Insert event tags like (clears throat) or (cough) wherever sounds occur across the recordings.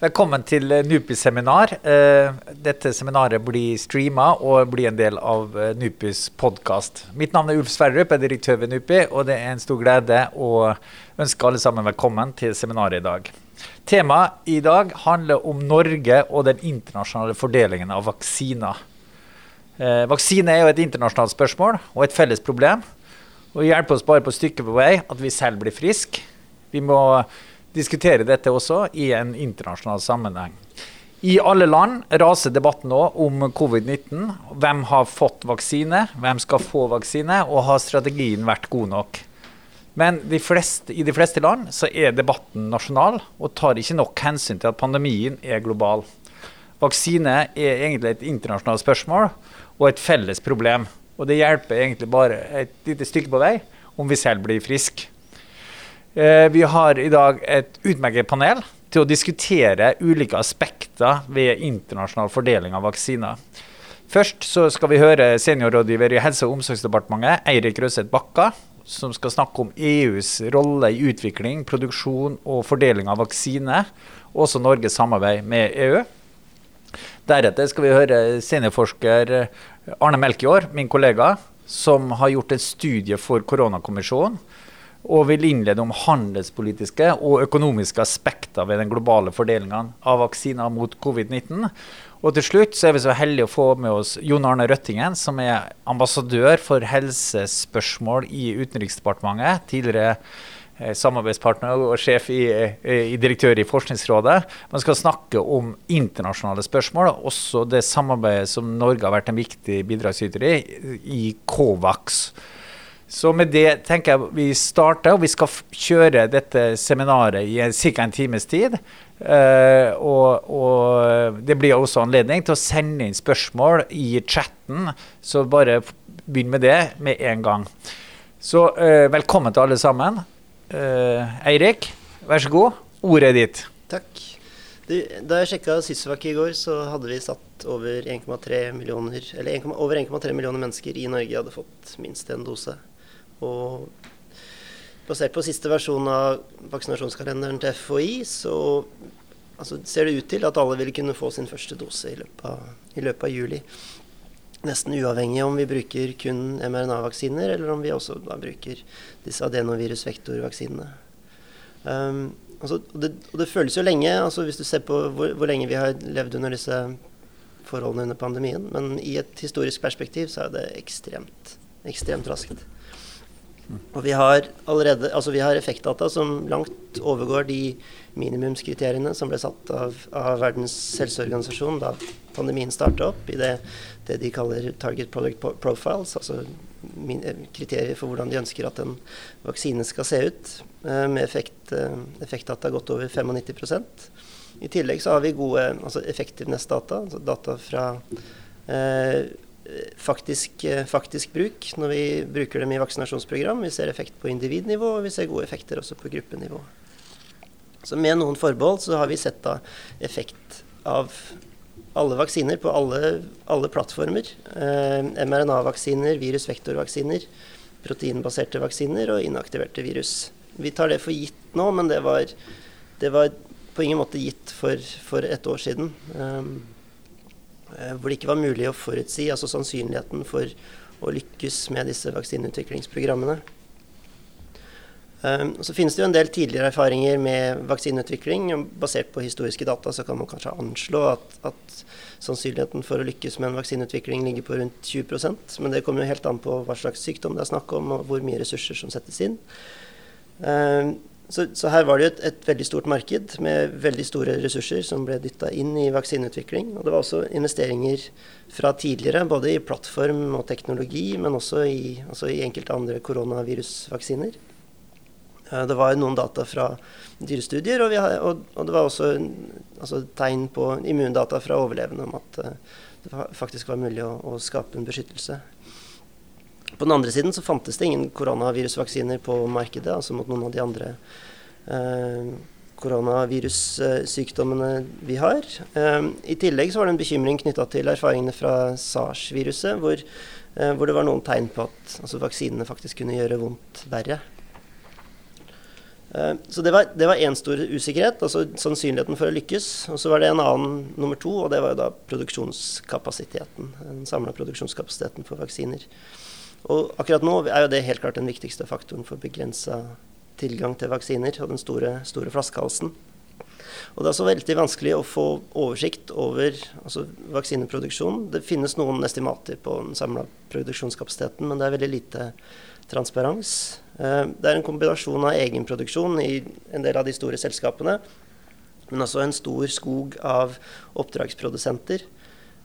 Velkommen til NUPIs seminar. Eh, dette seminaret blir streama og blir en del av eh, NUPIs podkast. Mitt navn er Ulf Sverdrup, jeg er direktør ved NUPI, og det er en stor glede å ønske alle sammen velkommen til seminaret i dag. Temaet i dag handler om Norge og den internasjonale fordelingen av vaksiner. Eh, vaksine er jo et internasjonalt spørsmål og et felles problem. Og hjelper oss bare på stykket på vei at vi selv blir friske. Vi må diskutere dette også i en internasjonal sammenheng. I alle land raser debatten nå om covid-19. Hvem har fått vaksine, hvem skal få vaksine, og har strategien vært god nok? Men de fleste, i de fleste land så er debatten nasjonal og tar ikke nok hensyn til at pandemien er global. Vaksine er egentlig et internasjonalt spørsmål og et felles problem. Og det hjelper egentlig bare et lite stykke på vei om vi selv blir friske. Eh, vi har i dag et utmerket panel til å diskutere ulike aspekter ved internasjonal fordeling av vaksiner. Først så skal vi høre seniorrådgiver i Helse- og omsorgsdepartementet, Eirik Røseth Bakka, som skal snakke om EUs rolle i utvikling, produksjon og fordeling av vaksine, og også Norges samarbeid med EU. Deretter skal vi høre seniorforsker Arne Melkjord, min kollega, som har gjort en studie for koronakommisjonen og vil innlede om handelspolitiske og økonomiske aspekter ved den globale fordelingen av vaksiner mot covid-19. Og til slutt så er vi så heldige å få med oss Jon Arne Røttingen, som er ambassadør for helsespørsmål i Utenriksdepartementet. Tidligere eh, samarbeidspartner og sjef i, eh, i, direktør i Forskningsrådet. Man skal snakke om internasjonale spørsmål, også det samarbeidet som Norge har vært en viktig bidragsyter i, i COVAX. Så med det tenker jeg vi starter, og vi skal kjøre dette seminaret i ca. en times tid. Uh, og, og, det blir også anledning til å sende inn spørsmål i chatten, så bare begynn med det med en gang. Så uh, velkommen til alle sammen. Uh, Eirik, vær så god. Ordet er ditt. Takk. Du, da jeg sjekka Sysvak i går, så hadde vi satt over 1,3 millioner, eller 1, over 1,3 millioner mennesker i Norge hadde fått minst en dose. Og basert på siste versjon av vaksinasjonskalenderen til FHI, så altså, ser det ut til at alle vil kunne få sin første dose i løpet av, i løpet av juli. Nesten uavhengig om vi bruker kun mRNA-vaksiner, eller om vi også da bruker disse adenovirusvektorvaksinene. Um, altså, og, det, og, det, føles jo lenge, altså hvis du ser på hvor, hvor lenge vi har levd under disse forholdene under pandemien, men i et historisk perspektiv så er det ekstremt, ekstremt raskt. Og vi har allerede altså vi har effektdata som langt overgår de minimumskriteriene som ble satt av, av Verdens helseorganisasjon da pandemien starta opp, i det, det, de kaller target product profiles, altså eh, kriterier for hvordan de ønsker at en vaksine skal se ut, eh, med effekt, eh, effektdata godt over 95% I tillegg så har vi gode altså effectiveness-data, altså data fra eh, faktisk, eh, faktisk, bruk når vi bruker dem i vaksinasjonsprogram. Vi ser effekt på individnivå, og vi ser gode effekter også på gruppenivå. Så med noen forbehold så har vi sett da effekt av alle vaksiner på alle, alle plattformer. Eh, mRNA-vaksiner, virusvektorvaksiner, proteinbaserte vaksiner og inaktiverte virus. Vi tar det for gitt nå, men det var, det var på ingen måte gitt for, for et år siden. Eh, hvor det ikke var mulig å forutsi altså sannsynligheten for å lykkes med disse vaksineutviklingsprogrammene. Um, så finnes det jo en del tidligere erfaringer med vaksineutvikling. Basert på historiske data så kan man kanskje anslå at, at sannsynligheten for å lykkes med en vaksineutvikling ligger på rundt 20% Men det kommer jo helt an på hva slags sykdom det er snakk om, og hvor mye ressurser som settes inn. Så, så, her var det et, et, veldig stort marked med veldig store ressurser som ble dytta inn i vaksineutvikling. Og det var også investeringer fra tidligere, både i plattform og teknologi, men også i, altså i enkelte andre koronavirusvaksiner. Eh, det var noen data fra dyrestudier, og, har, og, og det var også altså, tegn på immundata fra overlevende om at uh, det faktisk var mulig å, å skape en beskyttelse. På den andre siden så fantes det ingen koronavirusvaksiner på markedet, altså mot noen av de andre eh, koronavirussykdommene vi har. Eh, I tillegg så var det en bekymring knytta til erfaringene fra SARS-viruset, hvor, eh, hvor, det var noen tegn på at altså, vaksinene faktisk kunne gjøre vondt verre. Eh, så det var, én stor usikkerhet, altså sannsynligheten for å lykkes. Og så var det en annen nummer to, og det var jo da produksjonskapasiteten. Den samla produksjonskapasiteten for vaksiner. Og akkurat nå er jo det helt klart den viktigste faktoren for begrensa tilgang til vaksiner, og den store, store flaskehalsen. Og det er også veldig vanskelig å få oversikt over altså, vaksineproduksjonen. Det finnes noen estimater på den samla produksjonskapasiteten, men det er veldig lite transparens. Eh, det er en kombinasjon av egenproduksjon i en del av de store selskapene, men også en stor skog av oppdragsprodusenter.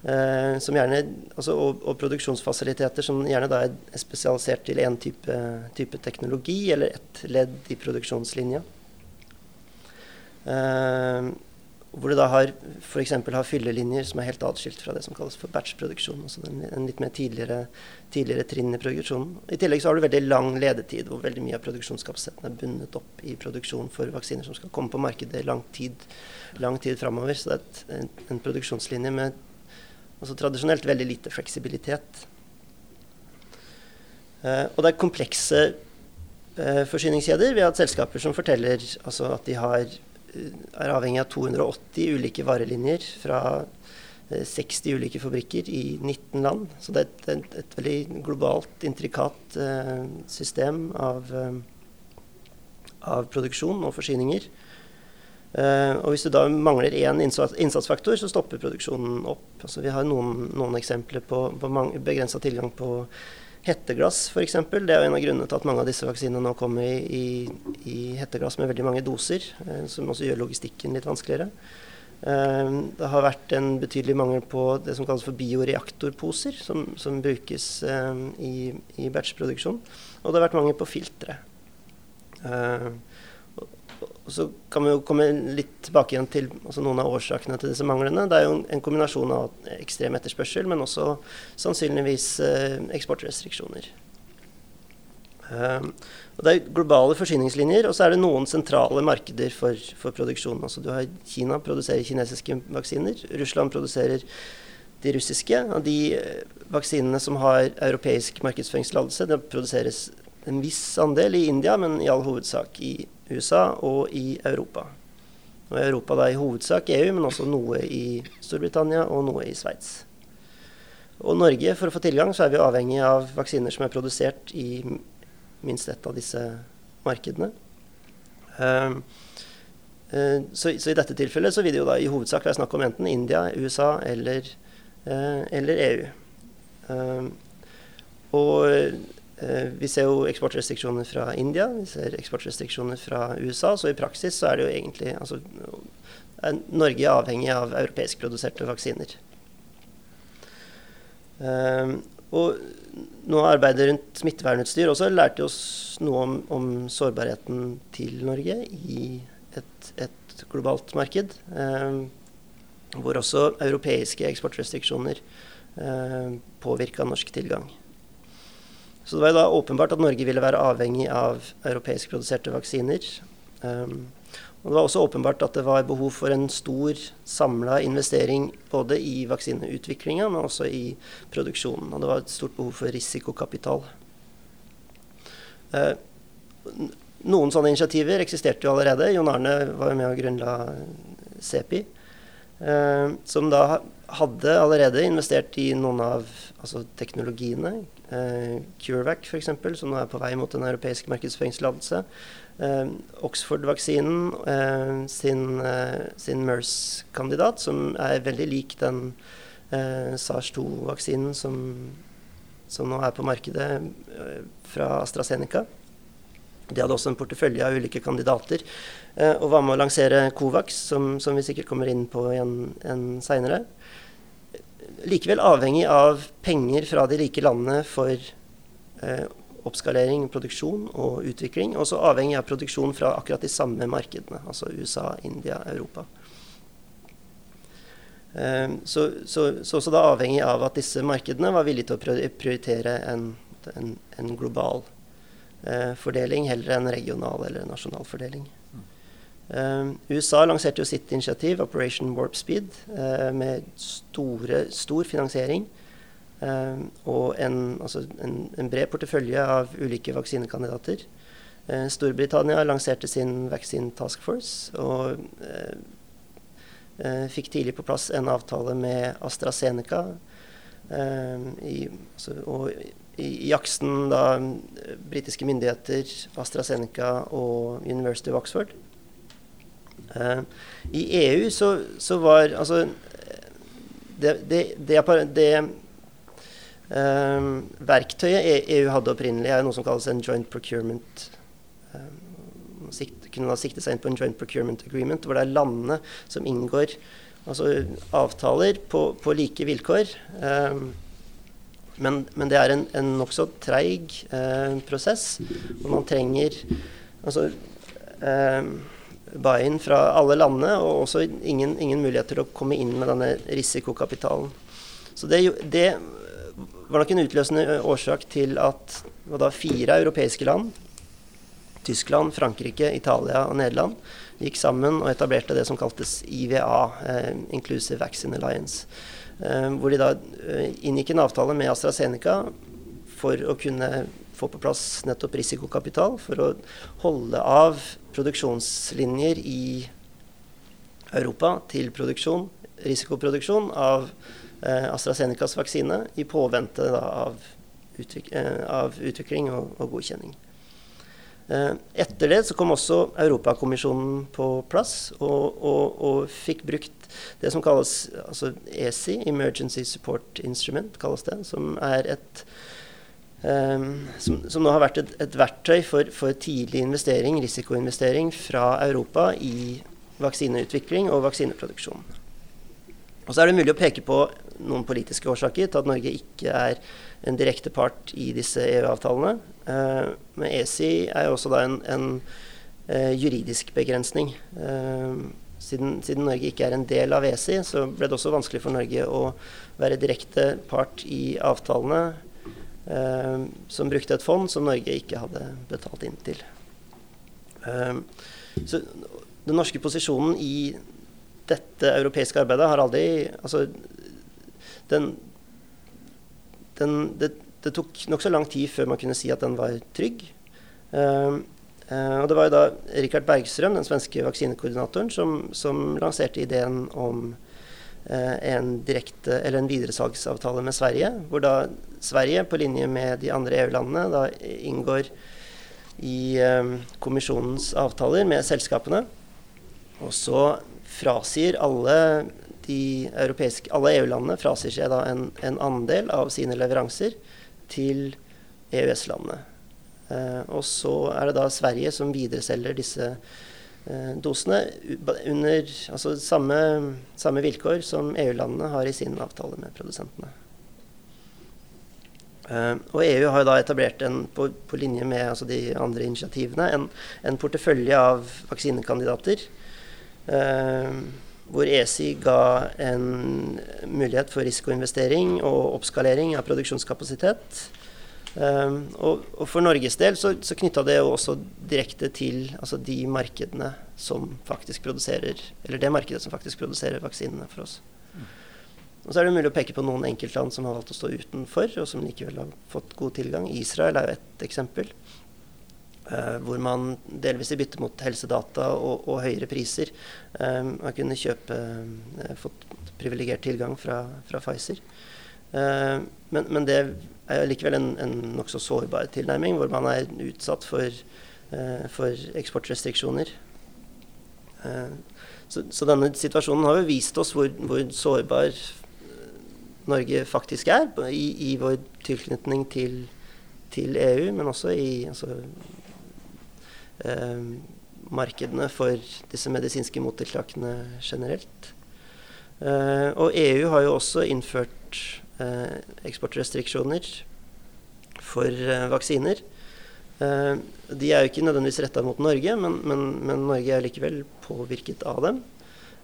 Eh, gjerne, altså, og, og, produksjonsfasiliteter som gjerne da er spesialisert til én type, type, teknologi eller ett ledd i produksjonslinja. Eh, hvor du da har f.eks. fyllelinjer som er helt atskilt fra det som kalles for batchproduksjon. Altså en, en litt mer tidligere, tidligere, trinn i produksjonen. I tillegg så har du veldig lang ledetid, hvor veldig mye av produksjonskapasiteten er bundet opp i produksjon for vaksiner som skal komme på markedet lang tid, lang tid framover. Så det er et, en, en, produksjonslinje med altså tradisjonelt veldig lite fleksibilitet. Eh, og det er komplekse eh, forsyningskjeder. Vi har hatt selskaper som forteller altså, at de har er avhengig av 280 ulike varelinjer fra 60 eh, ulike fabrikker i 19 land. Så det er et, et, veldig globalt, intrikat uh, system av, uh, av, produksjon og forsyninger. Uh, og hvis du da mangler én innsatsfaktor, så stopper produksjonen opp. Altså vi har noen, noen eksempler på, på begrensa tilgang på Hetteglass f.eks. Det er en av grunnene til at mange av disse vaksinene nå kommer i, i, i hetteglass med veldig mange doser, eh, som også gjør logistikken litt vanskeligere. Eh, det har vært en betydelig mangel på det som kalles for bioreaktorposer, som, som brukes eh, i, i batchproduksjon. Og det har vært mangel på filtre. Eh, og så kan vi jo komme litt tilbake igjen til altså noen av årsakene til disse manglene. Det er jo en kombinasjon av ekstrem etterspørsel, men også sannsynligvis eh, eksportrestriksjoner. Um, og det er globale forsyningslinjer, og så er det noen sentrale markeder for, for produksjon. Altså du har Kina produserer kinesiske vaksiner. Russland produserer de russiske. Og de eh, vaksinene som har europeisk markedsføringstillatelse, produseres en viss andel i India, men i all hovedsak i USA og i Europa. Og i Europa da i hovedsak EU, men også noe i Storbritannia og noe i Sveits. Og Norge, for å få tilgang, så er vi avhengig av vaksiner som er produsert i minst ett av disse markedene. Uh, så, så, i dette tilfellet så vil det jo da i hovedsak være snakk om enten India, USA eller, uh, eller EU. Um, og vi ser jo eksportrestriksjoner fra India, vi ser eksportrestriksjoner fra USA. Så i praksis så er det jo egentlig altså, er Norge avhengig av europeiskproduserte vaksiner. Um, og noe av arbeidet rundt smittevernutstyr også lærte oss noe om, om sårbarheten til Norge i et, et globalt marked. Hvor også europeiske eksportrestriksjoner påvirka norsk tilgang. Så det var jo da åpenbart at Norge ville være avhengig av europeiskproduserte vaksiner. Um, og det var også åpenbart at det var behov for en stor samla investering både i vaksineutviklinga, men også i produksjonen. Og det var et stort behov for risikokapital. Uh, noen sånne initiativer eksisterte jo allerede. Jon Arne var jo med og grunnla CEPI. Uh, som da hadde allerede investert i noen av altså, teknologiene, Eh, CureVac f.eks., som nå er på vei mot en europeisk markedsføringstillatelse. Eh, Oxford-vaksinen eh, sin, sin MERS-kandidat, som er veldig lik den SARS-2-vaksinen som, som, nå er på markedet fra AstraZeneca. De hadde også en portefølje av ulike kandidater, og var med å lansere Covax, som, som vi sikkert kommer inn på igjen seinere. seinere likevel avhengig av penger fra de rike landene for eh, oppskalering, produksjon og utvikling. Og så avhengig av produksjon fra akkurat de samme markedene, altså USA, India, Europa. Eh, så, så, så, også da avhengig av at disse markedene var villige til å prioritere en, en, en global eh, fordeling heller enn regional eller nasjonal fordeling. Uh, USA lanserte jo sitt initiativ, Operation Warp Speed, uh, med store, stor finansiering uh, og en, altså en, en, bred portefølje av ulike vaksinekandidater. Eh, Storbritannia lanserte sin Vaccine Task Force og eh, eh, fikk tidlig på plass en avtale med AstraZeneca. Eh, i, altså, og i, i jaksten da britiske myndigheter, AstraZeneca og University of Oxford. Eh, I EU så, så, var altså Det, det, det, det eh, verktøyet EU hadde opprinnelig, er noe som kalles en joint procurement sikt, kunne da sikte seg inn på en joint procurement agreement, hvor det er landene som inngår altså avtaler på, på like vilkår. Um, men, men, det er en, en nokså treig eh, prosess, hvor man trenger altså, buy-in fra alle landene, og også ingen, ingen mulighet til å komme inn med denne risikokapitalen. Så det, det var nok en utløsende årsak til at da, fire europeiske land Tyskland, Frankrike, Italia og Nederland gikk sammen og etablerte det som kaltes IVA, eh, Inclusive Vaccine Alliance. Eh, hvor de da eh, inngikk en avtale med AstraZeneca for å kunne få på plass nettopp risikokapital for å holde av produksjonslinjer i Europa til produksjon, risikoproduksjon av eh, AstraZenecas vaksine i påvente da, av, utvik eh, av, utvikling og, og godkjenning. Eh, etter det så kom også Europakommisjonen på plass og, og, og, fikk brukt det som kalles altså ESI, Emergency Support Instrument, kalles det, som er et som, som, nå har vært et, et verktøy for, for, tidlig investering, risikoinvestering, fra Europa i vaksineutvikling og vaksineproduksjon. Og så er det mulig å peke på noen politiske årsaker til at Norge ikke er en direkte part i disse EU-avtalene. Uh, men ESI er jo også da en, en uh, juridisk begrensning. Uh, siden, siden, Norge ikke er en del av ESI, så ble det også vanskelig for Norge å være direkte part i avtalene som brukte et fond som Norge ikke hadde betalt inn til. så den norske posisjonen i dette europeiske arbeidet har aldri altså, den, den, det, det tok nokså lang tid før man kunne si at den var trygg. Uh, og det var jo da Richard Bergstrøm, den svenske vaksinekoordinatoren, som, som lanserte ideen om en direkte, en videresalgsavtale med Sverige, hvor da Sverige, på linje med de andre EU-landene, da inngår i kommisjonens avtaler med selskapene. Og så frasier alle de europeiske, alle EU-landene frasier seg da en, en, andel av sine leveranser til EØS-landene. Eh, og så er det da Sverige som videreselger disse eh, dosene under altså samme, samme vilkår som EU-landene har i sin avtale med produsentene. Uh, og EU har da etablert en, på, på linje med altså de andre initiativene en, en portefølje av vaksinekandidater. Uh, hvor ESI ga en mulighet for risikoinvestering og oppskalering av produksjonskapasitet. Um, og, og, for Norges del så, så knytta det jo også direkte til altså de markedene som faktisk produserer Eller det markedet som faktisk produserer vaksinene for oss. Og så er det mulig å peke på noen enkeltland som har valgt å stå utenfor, og som likevel har fått god tilgang. Israel er jo ett eksempel. Uh, hvor man delvis i bytte mot helsedata og, og høyere priser um, har kunnet kjøpe uh, fått privilegert tilgang fra, fra Pfizer. Uh, men, men, det er likevel en, en nokså sårbar tilnærming, hvor man er utsatt for, for eksportrestriksjoner. Så, så, denne situasjonen har jo vist oss hvor, hvor sårbar Norge faktisk er i, i vår tilknytning til, til, EU, men også i altså, eh, markedene for disse medisinske mottiltakene generelt. Eh, og EU har jo også innført eh, eksportrestriksjoner for eh, vaksiner. Eh, de er jo ikke nødvendigvis retta mot Norge, men, men, men, Norge er likevel påvirket av dem.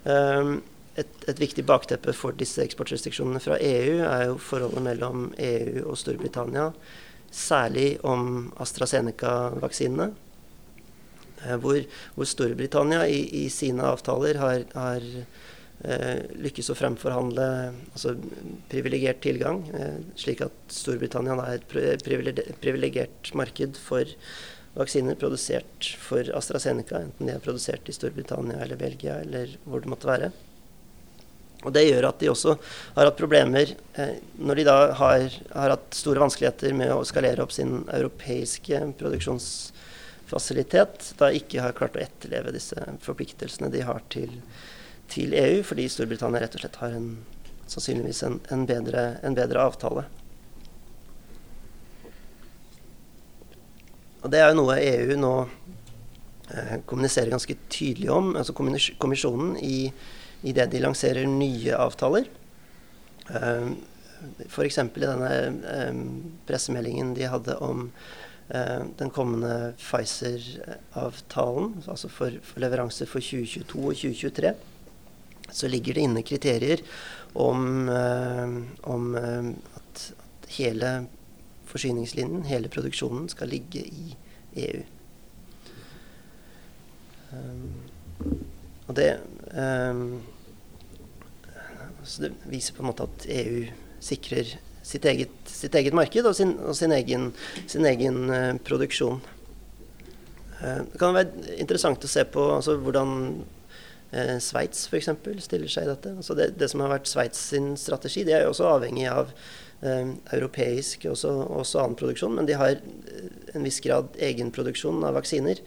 Eh, et, et, viktig bakteppe for disse eksportrestriksjonene fra EU er jo forholdet mellom EU og Storbritannia, særlig om AstraZeneca-vaksinene. Eh, hvor, hvor, Storbritannia i, i, sine avtaler har, har eh, lykkes å fremforhandle altså, privilegert tilgang, eh, slik at Storbritannia er et privilegert marked for vaksiner produsert for AstraZeneca, enten de er produsert i Storbritannia eller Belgia eller hvor det måtte være. Og Det gjør at de også har hatt problemer eh, når de da har, har, hatt store vanskeligheter med å skalere opp sin europeiske produksjonsfasilitet, da ikke har klart å etterleve disse forpliktelsene de har til, til EU, fordi Storbritannia rett og slett har en, sannsynligvis en, en, bedre, en bedre avtale. Og Det er jo noe EU nå eh, kommuniserer ganske tydelig om. altså Kommisjonen i det de lanserer nye avtaler. Eh, F.eks. i denne eh, pressemeldingen de hadde om uh, den kommende Pfizer-avtalen, altså for, for leveranser for 2022 og 2023, så ligger det inne kriterier om, uh, om at, at, hele forsyningslinjen, hele produksjonen, skal ligge i EU. Um, og det så det viser på en måte at EU sikrer sitt eget, sitt eget marked og sin, og sin egen, sin egen uh, produksjon. Uh, det kan være interessant å se på altså, hvordan uh, Sveits f.eks. stiller seg i dette. Altså det, det, som har vært Sveits sin strategi, det er jo også avhengig av eh, europeisk og også, annen produksjon, men de har en viss grad egenproduksjon av vaksiner.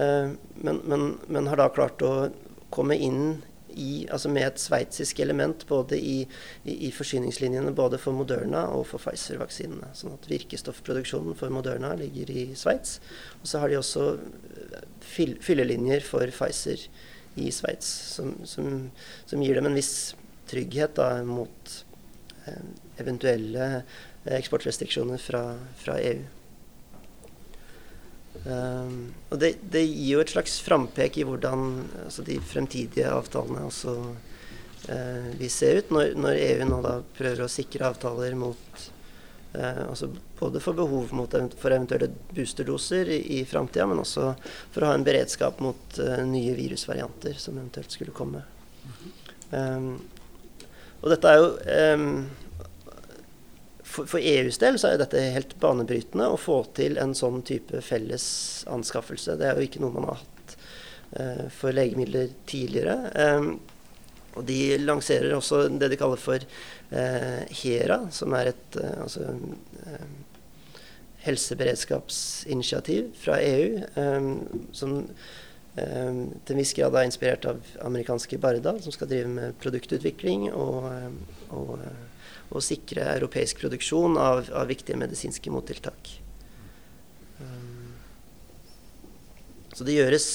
Men, men, men, har da klart å komme inn i, altså med et sveitsisk element både i, i, i, forsyningslinjene både for Moderna og for Pfizer-vaksinene. Sånn at virkestoffproduksjonen for Moderna ligger i Sveits. Og så har de også eh, fyll, fyllelinjer for Pfizer i Sveits, som, som, som, gir dem en viss trygghet da, mot eh, eventuelle eh, eksportrestriksjoner fra, fra EU. Um, og det, det, gir jo et slags frampek i hvordan altså de fremtidige avtalene også uh, vil se ut, når, når, EU nå da prøver å sikre avtaler mot altså Både for behov mot, for eventuelle boosterdoser i, i framtida, men også for å ha en beredskap mot uh, nye virusvarianter som eventuelt skulle komme. Um, og dette er jo um, for, for, EUs del så er dette helt banebrytende å få til en sånn type felles anskaffelse. Det er jo ikke noe man har hatt uh, for legemidler tidligere. Um, og de lanserer også det de kaller for HERA, som er et uh, altså, helseberedskapsinitiativ fra EU. Som til en viss grad er inspirert av amerikanske Barda, som skal drive med produktutvikling og, og og sikre europeisk produksjon av, av viktige medisinske mottiltak. Så det gjøres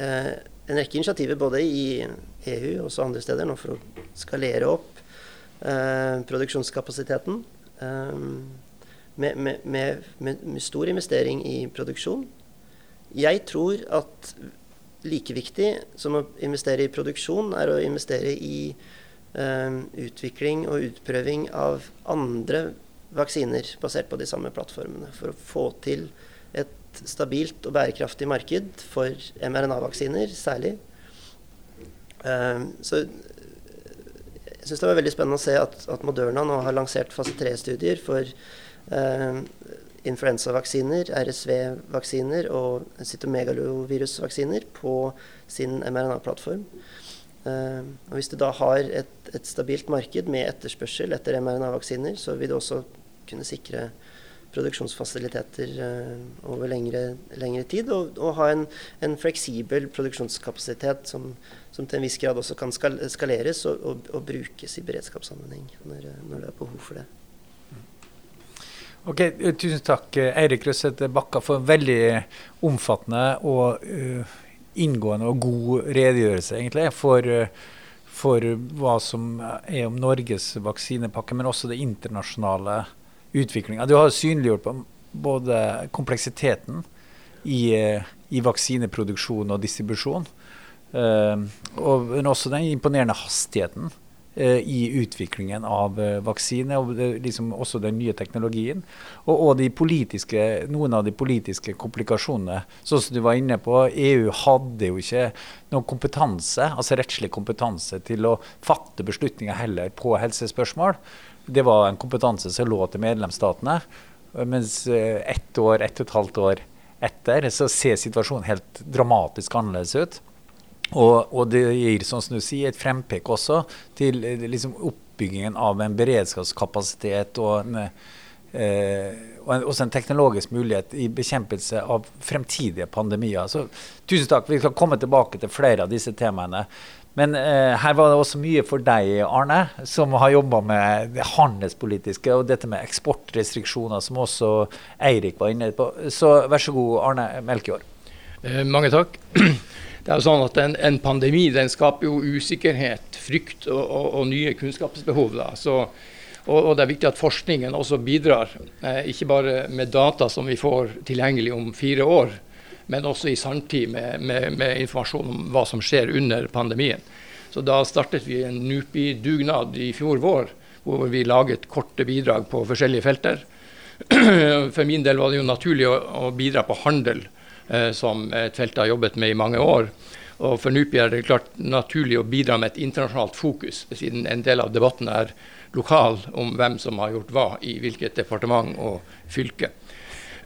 eh, en rekke initiativer både i EU og også andre steder nå for å skalere opp eh, produksjonskapasiteten. Um, med, med, med, med, stor investering i produksjon. Jeg tror at like viktig som å investere i produksjon, er å investere i Ehm, utvikling og utprøving av andre vaksiner basert på de samme plattformene. For å få til et stabilt og bærekraftig marked for mRNA-vaksiner særlig. Så jeg syns det var veldig spennende å se at, at Moderna nå har lansert fase 3-studier for eh, influensavaksiner, RSV-vaksiner og cytomegalovirusvaksiner på sin mRNA-plattform. Eh, og Hvis du da har et, et, stabilt marked med etterspørsel etter mRNA-vaksiner, så vil du også kunne sikre produksjonsfasiliteter uh, over lengre, lengre, tid, og, og ha en, en, fleksibel produksjonskapasitet som, som, til en viss grad også kan skal, skaleres og, og, og, brukes i beredskapssammenheng når, når, det er behov for det. Ok, Tusen takk, Eirik Røseth Bakka, for en veldig omfattende og uh, inngående og god redegjørelse egentlig for, for hva som er om Norges vaksinepakke, men også det internasjonale utviklinga. Du har synliggjort både kompleksiteten i, i vaksineproduksjon og distribusjon, uh, og, men også den imponerende hastigheten Eh, i utviklingen av eh, vaksine, og liksom også den nye teknologien. Og, og de noen av de politiske komplikasjonene. Sånn som du var inne på, EU hadde jo ikke noen kompetanse, altså rettslig kompetanse til å fatte beslutninger heller på helsespørsmål. Det var en kompetanse som lå til medlemsstatene. Mens eh, ett år, ett og et halvt år etter, så ser situasjonen helt dramatisk annerledes ut. Og, og det gir som du sier, et frempek også til liksom, oppbyggingen av en beredskapskapasitet og en, eh, og en, også en teknologisk mulighet i bekjempelse av fremtidige pandemier. Så tusen takk. Vi skal komme tilbake til flere av disse temaene. Men eh, her var det også mye for deg, Arne, som har jobba med det handelspolitiske og dette med eksportrestriksjoner, som også Eirik var inne på. Så vær så god, Arne Melkjord. Eh, mange takk. (clears throat) Det er jo sånn at en, en, pandemi den skaper jo usikkerhet, frykt og, og, og nye kunnskapsbehov. Så, og, og, det er viktig at forskningen også bidrar, eh, ikke bare med data som vi får tilgjengelig om fire år, men også i sanntid med, med, med, informasjon om hva som skjer under pandemien. Så da startet vi en NUPI-dugnad i fjor vår, hvor vi laget korte bidrag på forskjellige felter. (clears throat) For min del var det jo naturlig å, å bidra på handel, eh, som et felt jeg har jobbet med i mange år. Og for NUPI er det klart naturlig å bidra med et internasjonalt fokus, siden en del av debatten er lokal om hvem som har gjort hva i hvilket departement og fylke.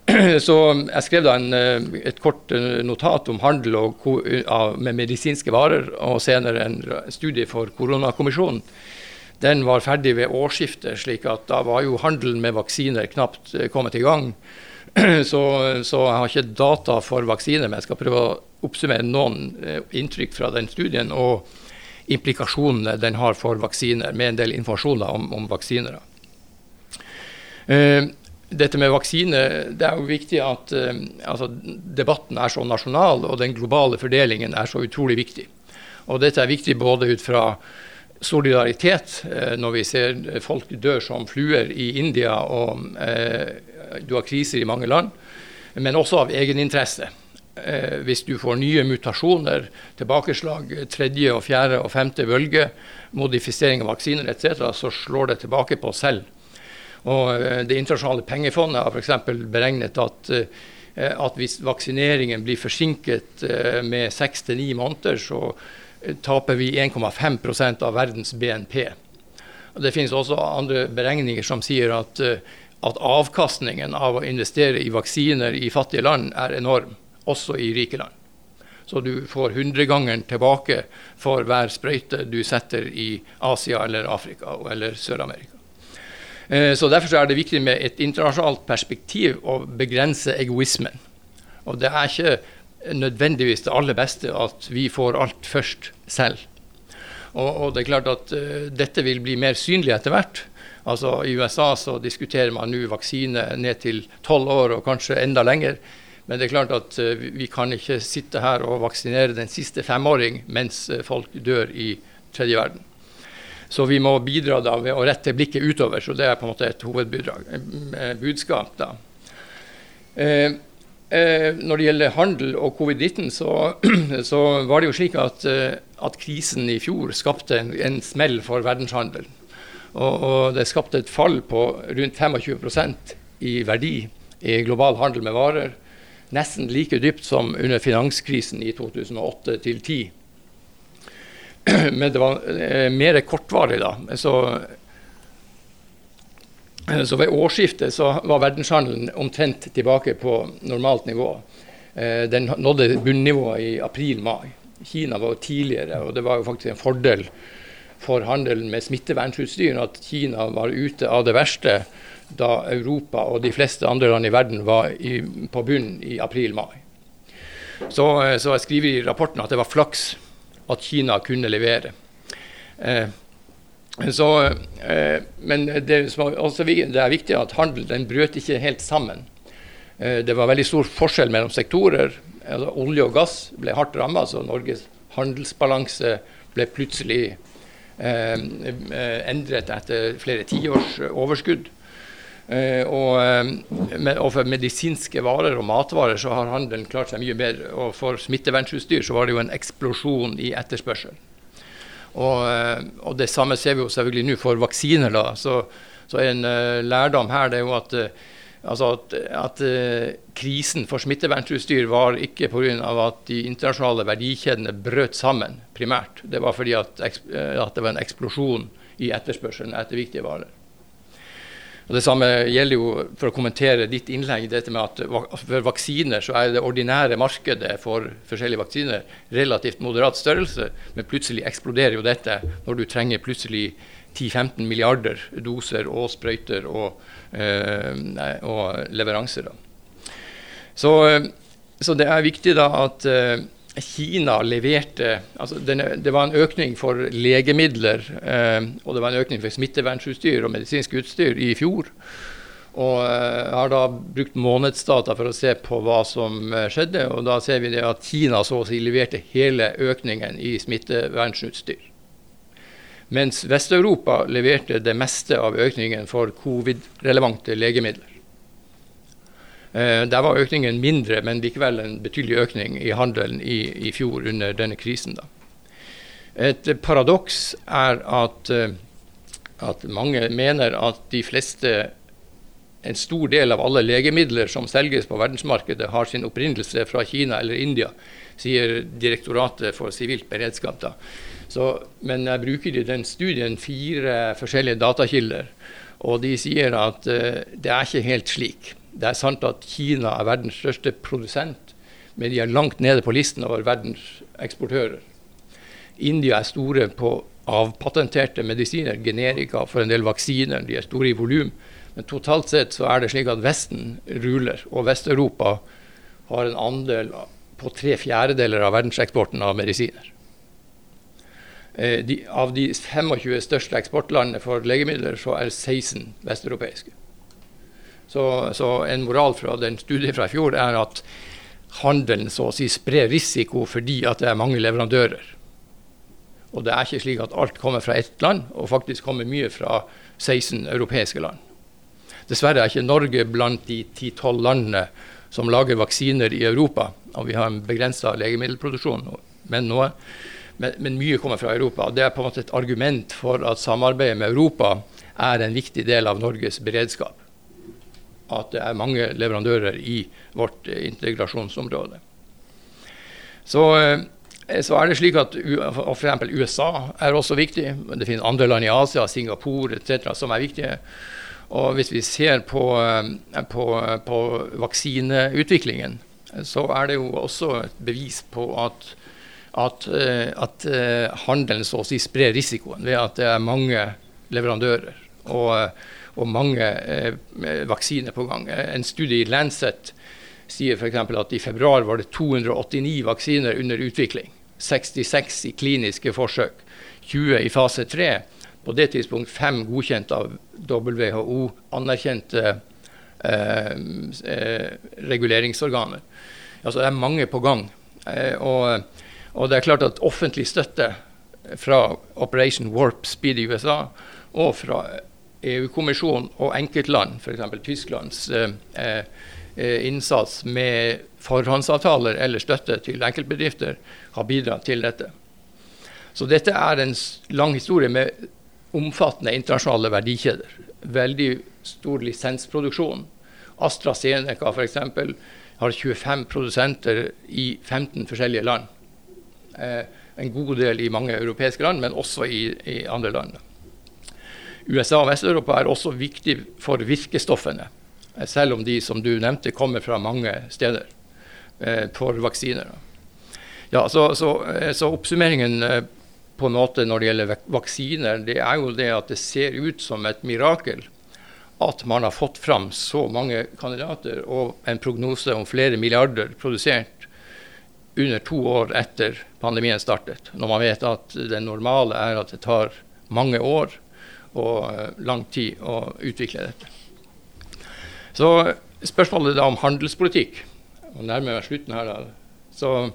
(clears throat) Så jeg skrev da en, eh, et kort eh, notat om handel og, med medisinske varer, og senere en studie for koronakommisjonen. Den var ferdig ved årsskiftet, slik at da var jo handelen med vaksiner knapt eh, kommet i gang. (clears throat) Så, så, jeg har ikke data for vaksiner, men jeg skal prøve å oppsummere noen inntrykk fra den studien og implikasjonene den har for vaksiner, med en del informasjon om, om vaksiner. Uh, dette med vaksine, det er jo viktig at uh, altså, debatten er så nasjonal, og den globale fordelingen er så utrolig viktig. Og dette er viktig både ut fra solidaritet, uh, når vi ser folk dør som fluer i India, og uh, du har kriser i mange land, men også av egeninteresse. hvis du får nye mutasjoner, tilbakeslag, tredje, og fjerde og femte bølge, modifisering av vaksiner etc., så slår det tilbake på oss selv. Og eh, Det internasjonale pengefondet har f.eks. beregnet at, eh, at hvis vaksineringen blir forsinket eh, med seks til ni måneder, så taper vi 1,5% av verdens BNP. Og det finnes også andre beregninger som sier at, at avkastningen av å investere i vaksiner i fattige land er enorm, også i rike land. Så du får hundregangeren tilbake for hver sprøyte du setter i Asia eller Afrika eller Sør-Amerika. Eh, så Derfor er det viktig med et internasjonalt perspektiv å begrense egoismen. Og Det er ikke nødvendigvis det aller beste at vi får alt først selv. Og, og det er klart at uh, dette vil bli mer synlig etter hvert. Altså I USA så diskuterer man nå vaksine ned til tolv år og kanskje enda lenger. Men det er klart at uh, vi kan ikke sitte her og vaksinere den siste femåring mens folk dør i tredje verden. Så vi må bidra da ved å rette blikket utover. Så det er på en måte et hovedbudskap. da. Eh, eh, når det gjelder handel og covid-19, så, (clears throat) så, var det jo slik at, eh, at krisen i fjor skapte en, en smell for verdenshandelen. Og, og, det skapte et fall på rundt 25% i verdi i global handel med varer. Nesten like dypt som under finanskrisen i 2008 2010. (clears throat) Men det var eh, mer kortvarig, da. Så, så ved årsskiftet så var verdenshandelen omtrent tilbake på normalt nivå. Eh, den nådde bunnivået i april-mai. Kina var tidligere, og det var jo faktisk en fordel for handelen med smittevernutstyr at Kina var ute av det verste da Europa og de fleste andre land i verden var i, på bunn i april-mai. Så, eh, så jeg skriver i rapporten at det var flaks at Kina kunne levere. Eh, så, eh, men det, også, det, er viktig at handel den brøt ikke helt sammen. Eh, det var veldig stor forskjell mellom sektorer. Altså, olje og gass ble hardt ramma, så Norges handelsbalanse ble plutselig eh, eh, endret etter flere tiårs overskudd. Uh, og, uh, og, for medisinske varer og matvarer så har handelen klart seg mye bedre. Og for smittevernutstyr så var det jo en eksplosjon i etterspørsel. Og, uh, og det samme ser vi jo selvfølgelig nå for vaksiner. da, så, så en lærdom her det er jo at, altså at, at krisen for smittevernutstyr var ikke pga. at de internasjonale verdikjedene brøt sammen primært. Det var fordi at, at det var en eksplosjon i etterspørselen etter viktige varer. Og Det samme gjelder jo, for å kommentere ditt innlegg, dette med at for vaksiner så er det ordinære markedet for forskjellige vaksiner relativt moderat størrelse, men plutselig eksploderer jo dette når du trenger plutselig 10-15 milliarder doser og sprøyter og, eh, og leveranser. Så, så, det er viktig da at eh, Kina leverte altså Det var en økning for legemidler eh, og det var en økning for smittevernutstyr og medisinsk utstyr i fjor. Og eh, har da brukt månedsdata for å se på hva som eh, skjedde. og Da ser vi det at Kina så å si leverte hele økningen i smittevernutstyr. Mens Vest-Europa leverte det meste av økningen for covid-relevante legemidler. Eh, der var økningen mindre, men likevel en betydelig økning i handelen i, i fjor under denne krisen. Da. Et paradoks er at, eh, at, mange mener at de fleste, en stor del av alle legemidler som selges på verdensmarkedet, har sin opprinnelse fra Kina eller India, sier Direktoratet for sivilt beredskap. Da. Så, men jeg bruker i den studien fire forskjellige datakilder, og de sier at uh, det er ikke helt slik. Det er sant at Kina er verdens største produsent, men de er langt nede på listen over verdens eksportører. India er store på avpatenterte medisiner, generika for en del vaksiner. De er store i volum. Men totalt sett så er det slik at Vesten ruler, og Vest-Europa har en andel på tre fjerdedeler av verdenseksporten av medisiner. Eh, de, av de 25 største eksportlandene for legemidler, så er 16 vesteuropeiske. Så, så, en moral fra den studien fra i fjor er at handelen så å si sprer risiko fordi at det er mange leverandører. Og det er ikke slik at alt kommer fra ett land, og faktisk kommer mye fra 16 europeiske land. Dessverre er ikke Norge blant de 10-12 landene som lager vaksiner i Europa. Og vi har en begrensa legemiddelproduksjon, men, noe, men, men, mye kommer fra Europa. Det er på en måte et argument for at samarbeidet med Europa er en viktig del av Norges beredskap at det er mange leverandører i vårt eh, integrasjonsområde. Så, eh, så er det slik at f.eks. USA er også viktig. Det finnes andre land i Asia, Singapore etc. som er viktige. Og hvis vi ser på, eh, på, på vaksineutviklingen, så er det jo også et bevis på at, at, at handelen så å si sprer risikoen ved at det er mange leverandører. Og og mange eh, vaksiner på gang. En studie i Lancet sier f.eks. at i februar var det 289 vaksiner under utvikling. 66 i kliniske forsøk, 20 i fase 3. På det tidspunkt fem godkjent av WHO, anerkjente eh, eh, reguleringsorganer. Altså det er mange på gang. Eh, og, og, det er klart at offentlig støtte fra Operation Warp Speed i USA og fra EU-kommisjonen og enkeltland, f.eks. Tysklands eh, eh, innsats med forhåndsavtaler eller støtte til enkeltbedrifter, har bidratt til dette. Så dette er en lang historie med omfattende internasjonale verdikjeder. Veldig stor lisensproduksjon. AstraZeneca f.eks. har 25 produsenter i 15 forskjellige land. Eh, en god del i mange europeiske land, men også i, i andre land. USA og Vest-Europa er også viktig for virkestoffene, selv om de som du nevnte kommer fra mange steder eh, for vaksiner. Ja, så, så, eh, så, oppsummeringen eh, på en måte når det gjelder vaksiner, det er jo det at det ser ut som et mirakel at man har fått fram så mange kandidater og en prognose om flere milliarder produsert under to år etter pandemien startet. Når man vet at det normale er at det tar mange år og eh, lang tid å utvikle dette. Så spørsmålet da om handelspolitikk, og nærmer meg slutten her, da, så,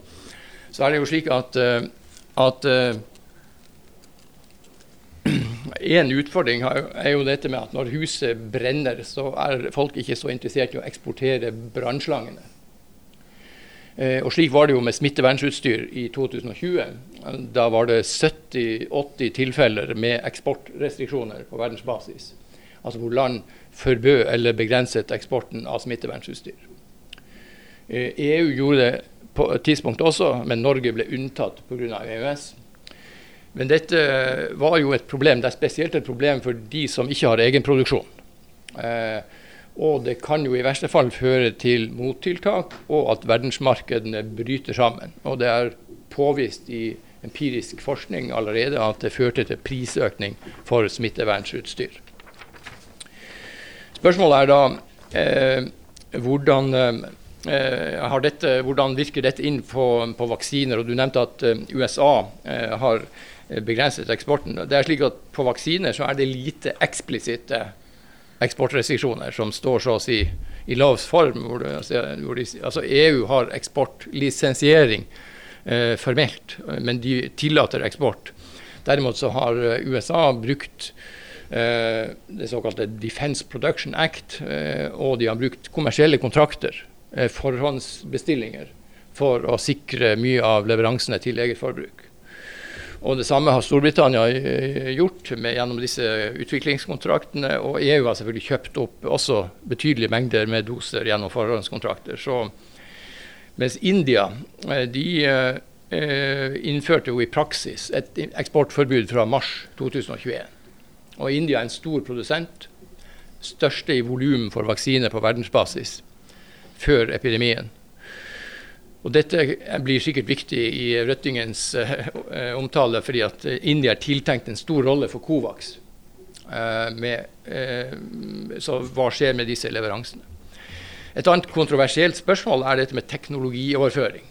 så, er det jo slik at, eh, at (clears throat) en utfordring er jo dette med at når huset brenner, så er folk ikke så interessert i å eksportere brannslangene. Eh, og Slik var det jo med smittevernutstyr i 2020. Da var det 70-80 tilfeller med eksportrestriksjoner på verdensbasis. Altså hvor land forbød eller begrenset eksporten av smittevernutstyr. EU eh, e gjorde det på et tidspunkt også, men Norge ble unntatt pga. EØS. Men dette var jo et problem. Det er spesielt et problem for de som ikke har egenproduksjon. Eh, og det kan jo i verste fall føre til mottiltak, og at verdensmarkedene bryter sammen. Og det er påvist i empirisk forskning allerede at det førte til prisøkning for smittevernsutstyr. Spørsmålet er da eh, hvordan, eh, dette, hvordan, virker dette inn på, på, vaksiner? Og Du nevnte at eh, USA eh, har begrenset eksporten. Det er slik at På vaksiner så er det lite eksplisitte eksportrestriksjoner som står så å si i lav form. Hvor det, altså, hvor de, altså EU har eksportlisensiering eh, formelt, men de tillater eksport. Derimot så har eh, USA brukt eh, det såkalte Defense Production Act, eh, og de har brukt kommersielle kontrakter, eh, forhåndsbestillinger, for å sikre mye av leveransene til eget forbruk. Og Det samme har Storbritannia eh, gjort med, gjennom disse utviklingskontraktene. Og EU har selvfølgelig kjøpt opp også betydelige mengder med doser gjennom forhåndskontrakter. Så, mens India eh, de eh, innførte jo i praksis et eksportforbud fra mars 2021. Og India er en stor produsent. Største i volum for vaksiner på verdensbasis før epidemien. Og Dette blir sikkert viktig i Røttingens uh, omtale, fordi at India er tiltenkt en stor rolle for Covax. Uh, med, uh, så hva skjer med disse leveransene? Et annet kontroversielt spørsmål er dette med teknologioverføring.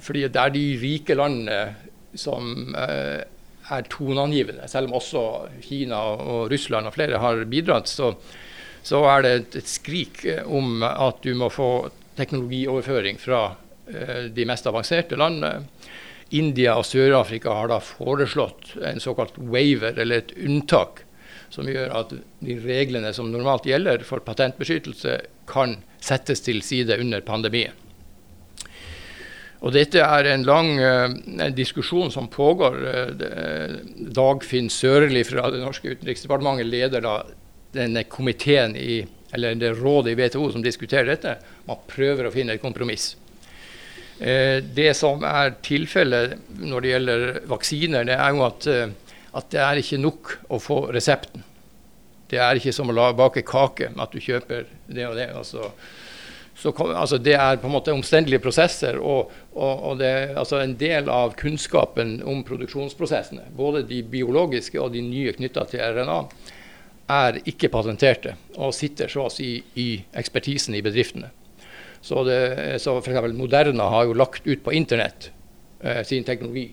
fordi det er de rike landene som er toneangivende. Selv om også Kina og Russland og flere har bidratt, så, så er det et, et skrik om at du må få teknologioverføring fra eh, de mest avanserte landene. India og Sør-Afrika har da foreslått en såkalt waiver, eller et unntak, som gjør at de reglene som normalt gjelder for patentbeskyttelse, kan settes til side under pandemien. Og dette er en lang uh, diskusjon som pågår. Dagfinn Sørli fra det norske utenriksdepartementet leder da denne komiteen i eller det rådet i WTO som diskuterer dette, man prøver å finne et kompromiss. Eh, det som er tilfellet når det gjelder vaksiner, det er jo at, eh, at, det er ikke nok å få resepten. Det er ikke som å bake kake, at du kjøper det og det. Altså, så, altså det er på en måte omstendelige prosesser. Og, og, og det er altså en del av kunnskapen om produksjonsprosessene, både de biologiske og de nye knytta til RNA, er ikke patenterte og sitter så å si i ekspertisen i bedriftene. Så, det, så f.eks. Moderna har jo lagt ut på internett eh, sin teknologi,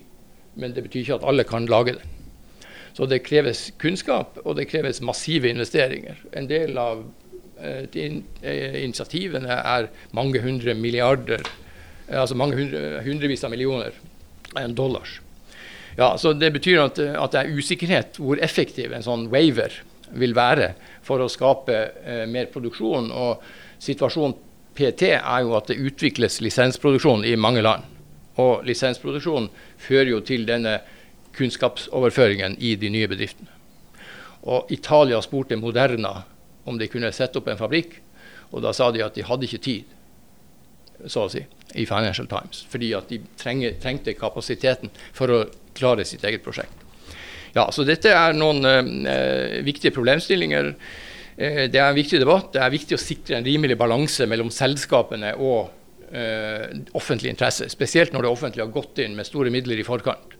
men det betyr ikke at alle kan lage den. Så det kreves kunnskap, og det kreves massive investeringer. En del av eh, eh, initiativene er mange hundre milliarder, eh, altså mange hundre, hundrevis av millioner dollars. Ja, så Det betyr at, at det er usikkerhet hvor effektiv en sånn waiver vil være for å skape eh, mer produksjon. Og situasjonen PT er jo at det utvikles lisensproduksjon i mange land. Og lisensproduksjon fører jo til denne kunnskapsoverføringen i de nye bedriftene. Og Italia spurte Moderna om de kunne sette opp en fabrikk, og da sa de at de hadde ikke tid, så å si, i Financial Times. Fordi at de trengte kapasiteten for å klare sitt eget prosjekt. Ja, så Dette er noen eh, viktige problemstillinger. Eh, det er en viktig debatt. Det er viktig å sikre en rimelig balanse mellom selskapene og eh, offentlig interesse. Spesielt når det offentlige har gått inn med store midler i forkant.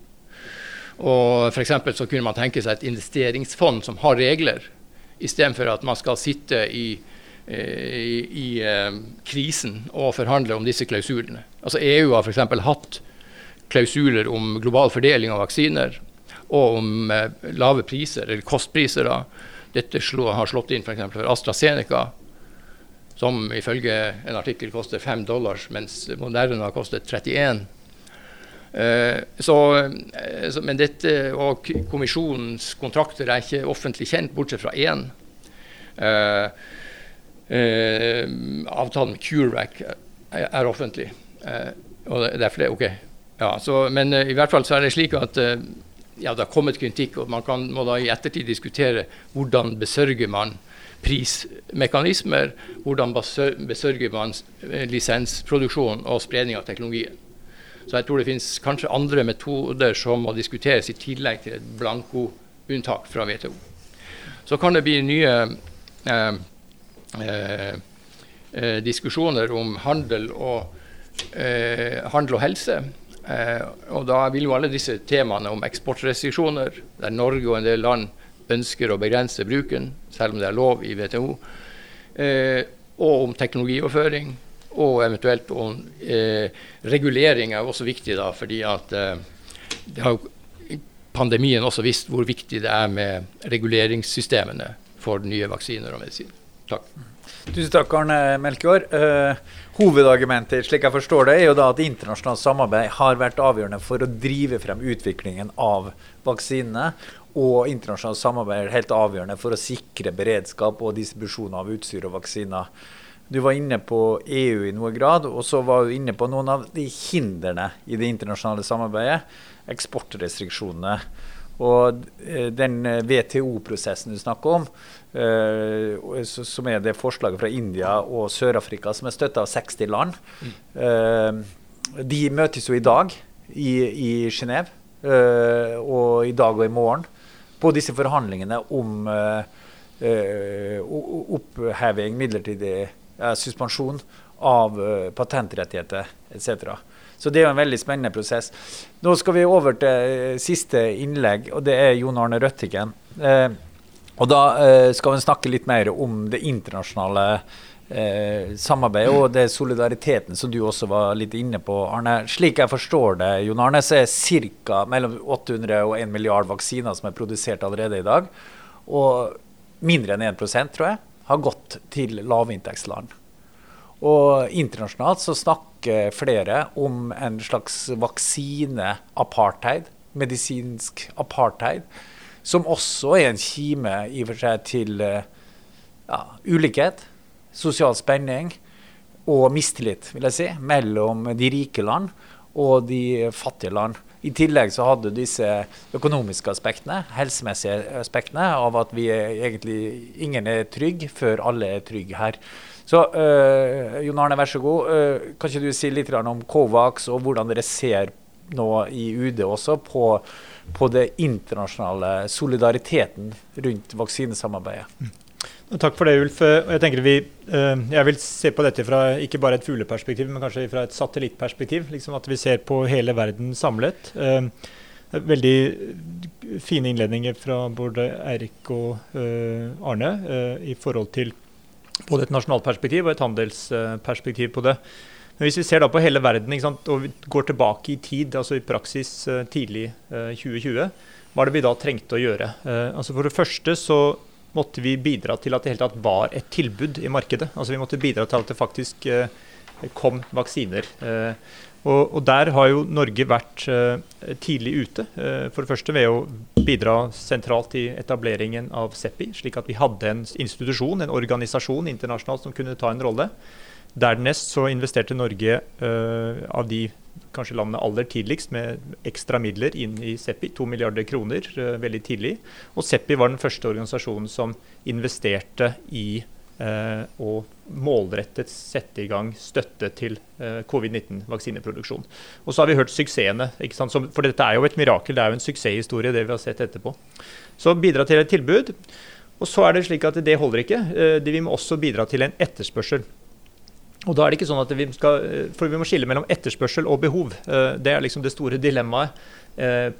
Og for så kunne man tenke seg et investeringsfond som har regler, istedenfor at man skal sitte i eh, i, i eh, krisen og forhandle om disse klausulene. Altså EU har f.eks. hatt klausuler om global fordeling av vaksiner og om eh, lave priser, eller kostpriser. da. Dette har slått inn f.eks. for AstraZeneca, som ifølge en artikkel koster 5 dollars, mens Moderna har kostet 31. Eh, så, men dette og kommisjonens kontrakter er ikke offentlig kjent, bortsett fra én. Eh, eh, avtalen med CureVac er, offentlig. Og det, er flere, ok. Ja, så, men i hvert fall så er det slik at ja, det har kommet kritikk, og man kan, må da i ettertid diskutere hvordan besørger man prismekanismer, hvordan besørger man eh, lisensproduksjon og spredning av teknologien. Så jeg tror det finnes kanskje andre metoder som må diskuteres i tillegg til et blanko-unntak fra WTO. Så kan det bli nye eh, eh, eh diskusjoner om handel og, eh, handel og helse. Eh, og da vil jo alle disse temaene om eksportrestriksjoner, der Norge og en del land ønsker å begrense bruken, selv om det er lov i WTO, og om teknologioverføring, og eventuelt om regulering er også viktig, da, fordi at det har jo pandemien også vist hvor viktig det er med reguleringssystemene for nye vaksiner og medisin. Takk. Tusen takk, Arne Melkjord. Uh, hovedargumentet slik jeg forstår det, er jo da at internasjonalt samarbeid har vært avgjørende for å drive frem utviklingen av vaksinene. Og internasjonalt samarbeid er helt avgjørende for å sikre beredskap og distribusjon av utstyr og vaksiner. Du var inne på EU i noe grad, og så var du inne på noen av de hindrene i det internasjonale samarbeidet eksportrestriksjonene. Og eh, den eh, WTO-prosessen du snakker om, uh, som er det forslaget fra India og Sør-Afrika som er støtta av 60 land, uh, de møtes jo i dag i, i Genéve. Uh, og i dag og i morgen på disse forhandlingene om oppheving, midlertidig suspensjon av patentrettigheter etc. Så det er jo en veldig spennende prosess. Nå skal vi over til eh, siste innlegg, og det er Jon Arne Røttigen. Eh, og da eh, skal vi snakke litt mer om det internasjonale eh, samarbeidet og det solidariteten som du også var litt inne på, Arne. Slik jeg forstår det, Jon Arne, så er ca. mellom 800 og 1 milliard vaksiner som er produsert allerede i dag. Og mindre enn 1% tror jeg, har gått til lavinntektsland. Og internasjonalt så snakker flere om en slags vaksine-apartheid, medisinsk apartheid, som også er en kime i og for seg til ja, ulikhet, sosial spenning og mistillit, vil jeg si, mellom de rike land og de fattige land. I tillegg så hadde du disse økonomiske aspektene, helsemessige aspektene, av at vi egentlig ingen er trygg før alle er trygge her. Så øh, Jon Arne, vær så god. Øh, kan ikke du si litt om Covax og hvordan dere ser nå i UD også på, på det internasjonale solidariteten rundt vaksinesamarbeidet? Mm. Takk for det, Ulf. Jeg tenker vi, uh, jeg vil se på dette fra ikke bare et fugleperspektiv, men kanskje fra et satellittperspektiv. Liksom at vi ser på hele verden samlet. Veldig fine innledninger fra både Eirik og Arne i forhold til både et nasjonalt perspektiv og et handelsperspektiv på det. Men hvis vi ser da på hele verden sant, og vi går tilbake i tid, altså i praksis eh, tidlig 2020, eh, hva er det vi da trengte å gjøre? Eh, altså For det første så måtte vi bidra til at det hele tatt var et tilbud i markedet. Altså Vi måtte bidra til at det faktisk kom vaksiner. Og, Der har jo Norge vært tidlig ute. For det første ved å bidra sentralt i etableringen av CEPI, slik at vi hadde en institusjon, en organisasjon internasjonalt som kunne ta en rolle. Dernest så investerte Norge uh, av de kanskje landene aller tidligst med ekstra midler inn i Seppi, to milliarder kroner veldig tidlig. Og Seppi var den første organisasjonen som investerte i og målrettet sette i gang støtte til eh, covid-19-vaksineproduksjon. Og så har vi hørt suksessene. for dette er jo et mirakel, det er jo en suksesshistorie, det vi har sett etterpå. Så bidra til et tilbud. Og så er det slik at det holder ikke. Eh, vi må også bidra til en etterspørsel. Og da er det ikke sånn at vi skal, eh, For vi må skille mellom etterspørsel og behov. Det er liksom det store dilemmaet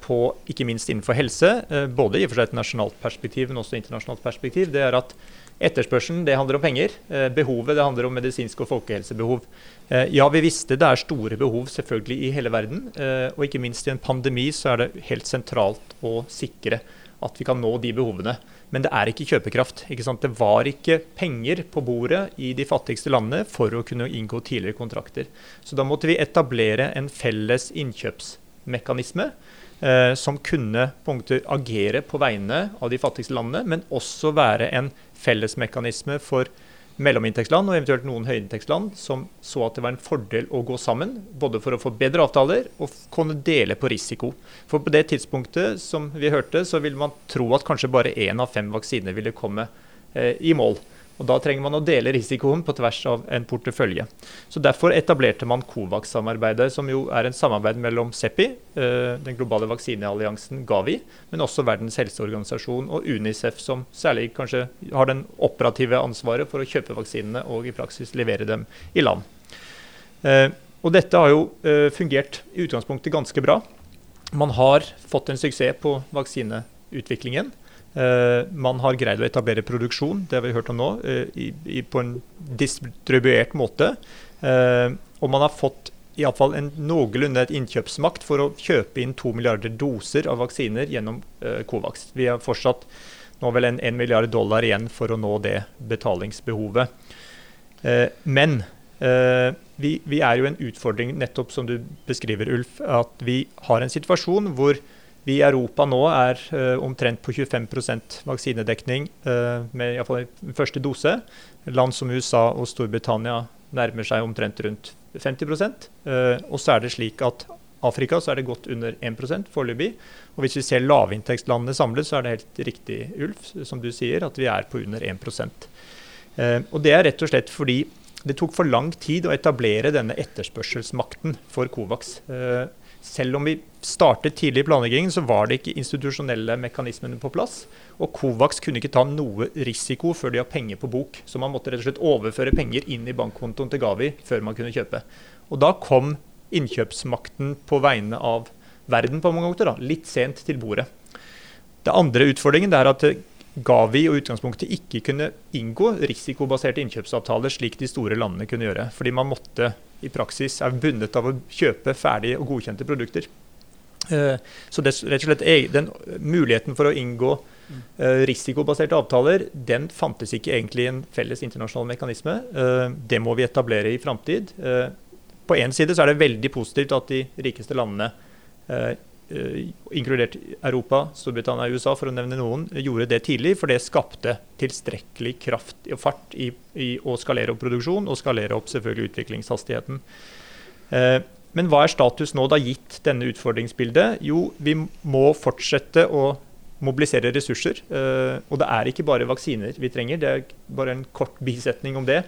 på ikke minst innenfor helse. Både i og for seg et nasjonalt perspektiv, men også internasjonalt perspektiv. Det er at Etterspørselen det handler om penger. Eh, behovet det handler om medisinsk og folkehelsebehov. Eh, ja, vi visste det er store behov selvfølgelig i hele verden. Eh, og ikke minst i en pandemi så er det helt sentralt å sikre at vi kan nå de behovene. Men det er ikke kjøpekraft. Ikke sant? det var ikke penger på bordet i de fattigste landene for å kunne inngå tidligere kontrakter. Så da måtte vi etablere en felles innkjøpsmekanisme eh, som kunne på agere på vegne av de fattigste landene, men også være en fellesmekanisme for mellominntektsland og eventuelt noen høyinntektsland som så at det var en fordel å gå sammen, både for å få bedre avtaler og kunne dele på risiko. For på det tidspunktet som vi hørte, så ville man tro at kanskje bare én av fem vaksiner ville komme eh, i mål. Og Da trenger man å dele risikoen på tvers av en portefølje. Så Derfor etablerte man Covax-samarbeidet, som jo er en samarbeid mellom CEPI, eh, den globale vaksinealliansen Gavi, men også Verdens helseorganisasjon og Unicef, som særlig kanskje har den operative ansvaret for å kjøpe vaksinene og i praksis levere dem i land. Eh, og Dette har jo eh, fungert i utgangspunktet ganske bra. Man har fått en suksess på vaksineutviklingen. Uh, man har greid å etablere produksjon det har vi hørt om nå, i, på en distribuert måte. Uh, og man har fått i alle fall en noenlunde et innkjøpsmakt for å kjøpe inn to milliarder doser av vaksiner gjennom Covax. Vi har fortsatt nå vel en 1 milliard dollar igjen for å nå det betalingsbehovet. men vi, vi, er jo en utfordring, nettopp som du beskriver, Ulf, at vi har en situasjon hvor vi i Europa nå er uh, omtrent på 25 vaksinedekning uh, med iallfall første dose. Land som USA og Storbritannia nærmer seg omtrent rundt 50 uh, eh, Og så er det slik at Afrika så er det godt under 1% foreløpig. Og hvis vi ser lavinntektslandene samlet, så er det helt riktig, Ulf, som du sier, at vi er på under 1 uh, Og det er rett og slett fordi det tok for lang tid å etablere denne etterspørselsmakten for Covax. Uh, selv om vi startet tidlig i planleggingen, så var det ikke institusjonelle mekanismene på plass. Og Covax kunne ikke ta noe risiko før de har penger på bok. Så man måtte rett og slett overføre penger inn i bankkontoen til Gavi før man kunne kjøpe. Og da kom innkjøpsmakten på vegne av verden på mange måter da, litt sent til bordet. Det andre utfordringen er at Gavi og utgangspunktet ikke kunne inngå risikobaserte innkjøpsavtaler slik de store landene kunne gjøre. Fordi man måtte i praksis er bundet av å kjøpe ferdige og godkjente produkter. Uh, så det, rett og slett den muligheten for å inngå uh, risikobaserte avtaler, den fantes ikke egentlig i en felles internasjonal mekanisme. Uh, det må vi etablere i framtid. på én side så er det veldig positivt at de rikeste landene Eh, inkludert Europa, Storbritannia og USA, for å nevne noen, gjorde det tidlig. For det skapte tilstrekkelig kraft og fart i, i å skalere opp produksjon og skalere opp selvfølgelig utviklingshastigheten. Eh, men hva er status nå, da gitt denne utfordringsbildet? Jo, vi må fortsette å mobilisere ressurser. Eh, og det er ikke bare vaksiner vi trenger. Det er bare en kort bisetning om det.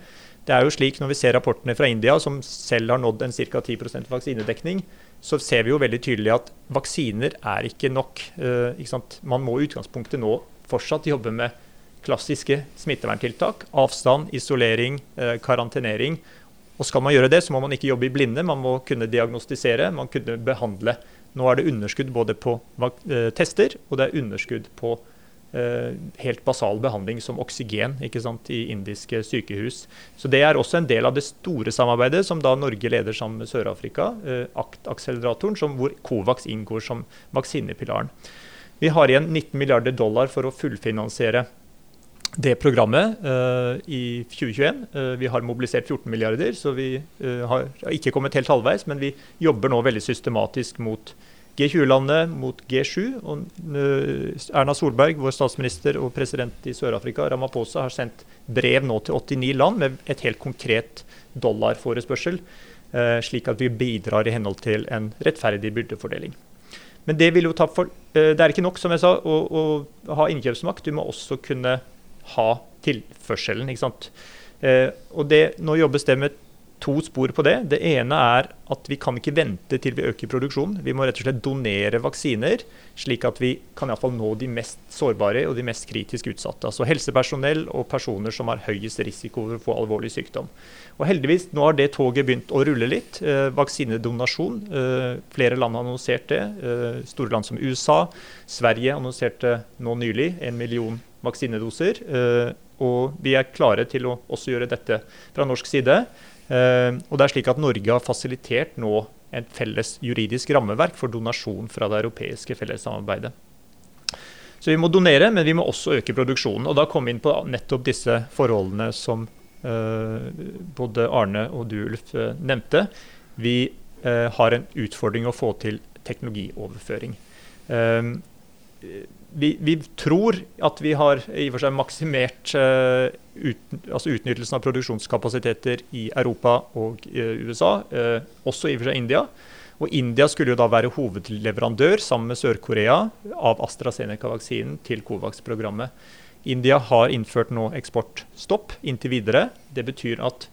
Det er jo slik Når vi ser rapportene fra India, som selv har nådd en ca. 10% vaksinedekning, så ser vi jo veldig tydelig at vaksiner er ikke nok. Uh, ikke Man må i utgangspunktet nå fortsatt jobbe med klassiske smitteverntiltak. Avstand, isolering, uh, karantenering. Og skal man gjøre det, så må man ikke jobbe i blinde. Man må kunne diagnostisere, man kunne behandle. Nå er det underskudd både på uh, tester og det er underskudd på Uh, helt basal behandling som oksygen sant, i indiske sykehus. Så Det er også en del av det store samarbeidet som da Norge leder sammen med Sør-Afrika, uh, ACT-akseleratoren, hvor Covax inngår som vaksinepilaren. Vi har igjen 19 milliarder dollar for å fullfinansiere det programmet uh, i 2021. vi har mobilisert 14 milliarder, så vi har ikke kommet helt halvveis, men vi jobber nå veldig systematisk mot G20-landene mot G7. og eh, Erna Solberg, vår statsminister og president i Sør-Afrika, Ramaphosa, har sendt brev nå til 89 land med et helt konkret dollarforespørsel, eh, slik at vi bidrar i henhold til en rettferdig byrdefordeling. Men det, for, eh, det er ikke nok som jeg sa, å, å ha innkjøpsmakt. Du må også kunne ha tilførselen. ikke sant? og det, Nå jobbes det med to spor på det. Det ene er at vi kan ikke vente til vi øker produksjonen. Vi må rett og slett donere vaksiner, slik at vi kan i fall nå de mest sårbare og de mest kritisk utsatte. Altså helsepersonell og personer som har høyest risiko for å få alvorlig sykdom. Og heldigvis, nå har det toget begynt å rulle litt. Eh, vaksinedonasjon. Eh, flere land har annonsert det. Eh, store land som USA. Sverige annonserte nå nylig en million vaksinedoser. Og vi er klare til å også gjøre dette fra norsk side. Eh, og det er slik at Norge har fasilitert nå et felles juridisk rammeverk for donasjon fra det europeiske fellessamarbeidet. Så vi må donere, men vi må også øke produksjonen. Og da kom vi inn på nettopp disse forholdene som uh, både Arne og du, Ulf, uh, nevnte. Vi har en utfordring å få til teknologioverføring vi, vi, tror at vi har i og for seg maksimert uh, ut, altså utnyttelsen av produksjonskapasiteter i Europa og uh, USA, uh, også i og for seg India. Og India skulle jo da være hovedleverandør sammen med Sør-Korea av AstraZeneca-vaksinen til Covax-programmet. India har innført nå eksportstopp inntil videre. Det betyr at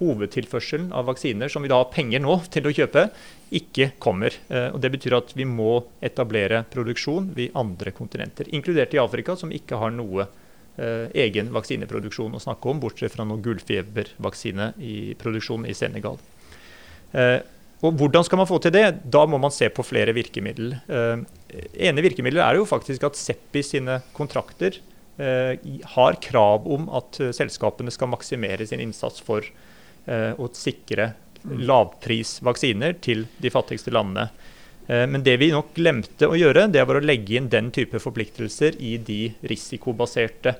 hovedtilførselen av vaksiner, som vi da har penger nå til å kjøpe, ikke kommer. Eh, og Det betyr at vi må etablere produksjon ved andre kontinenter, inkludert i Afrika, som ikke har noe eh, egen vaksineproduksjon å snakke om, bortsett fra noe gullfebervaksine i Senegal. Eh, og Hvordan skal man få til det? Da må man se på flere virkemiddel. Eh, ene virkemiddelet er jo faktisk at Seppi sine kontrakter har krav om at selskapene skal maksimere sin innsats for å sikre lavprisvaksiner til de fattigste landene. Eh, men det vi nok glemte å gjøre, det var å legge inn den type forpliktelser i de risikobaserte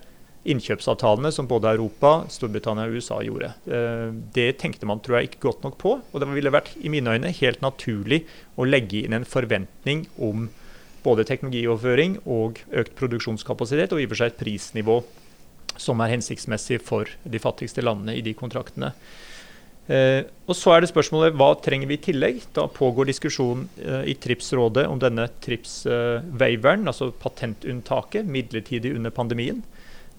innkjøpsavtalene som både Europa, Storbritannia og USA gjorde. Eh, det tenkte man tror jeg ikke godt nok på. Og det ville vært i mine øyne helt naturlig å legge inn en forventning om både teknologioverføring og økt produksjonskapasitet, og i og for seg et prisnivå som er hensiktsmessig for de fattigste landene i de kontraktene. Eh, og Så er det spørsmålet hva trenger vi i tillegg. Da pågår diskusjon eh, i TRIPS-rådet om denne TRIPS-waiveren, altså patentunntaket, midlertidig under pandemien.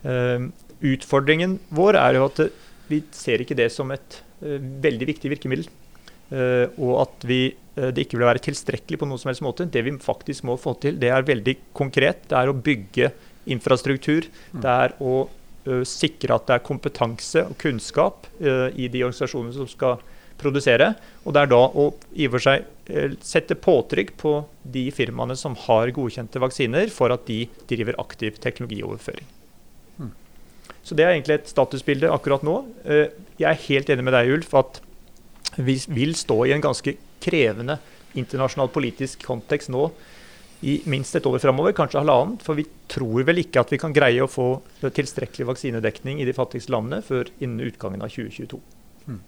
Uh, utfordringen vår er jo at uh, vi ser ikke det som et uh, veldig viktig virkemiddel. og at vi, det ikke vil være tilstrekkelig på noen som helst måte. Det vi faktisk må få til, det er veldig konkret. Det er å bygge infrastruktur. Mm. Det er å sikre at det er kompetanse og kunnskap i de organisasjonene som skal produsere. Og det er da å i og for seg sette påtrykk på de firmaene som har godkjente vaksiner, for at de driver aktiv teknologioverføring. Så det er egentlig et statusbilde akkurat nå. Eh, jeg er helt enig med deg, Ulf, at vi vil stå i en ganske krevende internasjonal politisk kontekst nå i minst et år framover, kanskje halvannet. For vi tror vel ikke at vi kan greie å få tilstrekkelig vaksinedekning i de fattigste landene før innen utgangen av 2022. Mm.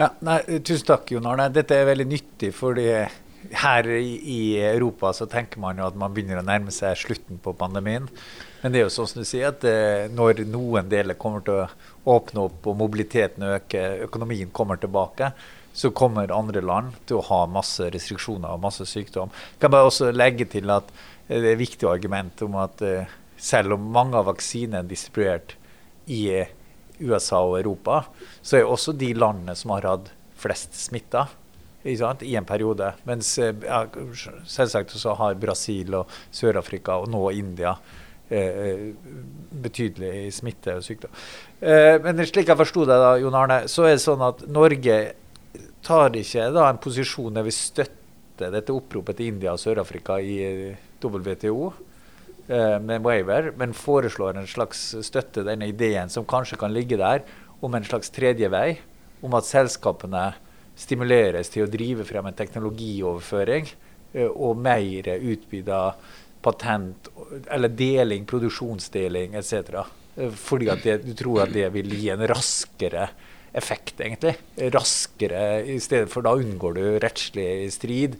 Ja, nei, tusen takk, Jon Arne. Dette er veldig nyttig. fordi her i, Europa så tenker man jo at man begynner å nærme seg slutten på pandemien. Men det er jo sånn som du sier, at eh, når noen deler kommer til å åpne opp og mobiliteten øker, økonomien kommer tilbake, så kommer andre land til å ha masse restriksjoner og masse sykdom. Jeg kan bare også legge til at det er et viktig argument om at eh, selv om mange av vaksinene er distribuert i USA og Europa, så er også de landene som har hatt flest smitta i en periode. Mens eh, ja, selvsagt så har Brasil og Sør-Afrika og nå India Eh, betydelig smitte og sykdom. Eh, men slik jeg forsto det, da, Jon Arne, så er det sånn at Norge tar ikke da en posisjon der vi støtter dette oppropet til India og Sør-Afrika i WTO eh, med waiver, men foreslår en slags støtte, denne ideen som kanskje kan ligge der, om en slags tredje vei. Om at selskapene stimuleres til å drive frem en teknologioverføring og mer utbytta patent eller deling, produksjonsdeling etc. Eh, fordi at det, du tror at det vil gi en raskere effekt, egentlig. Raskere, i stedet for da unngår du rettslig strid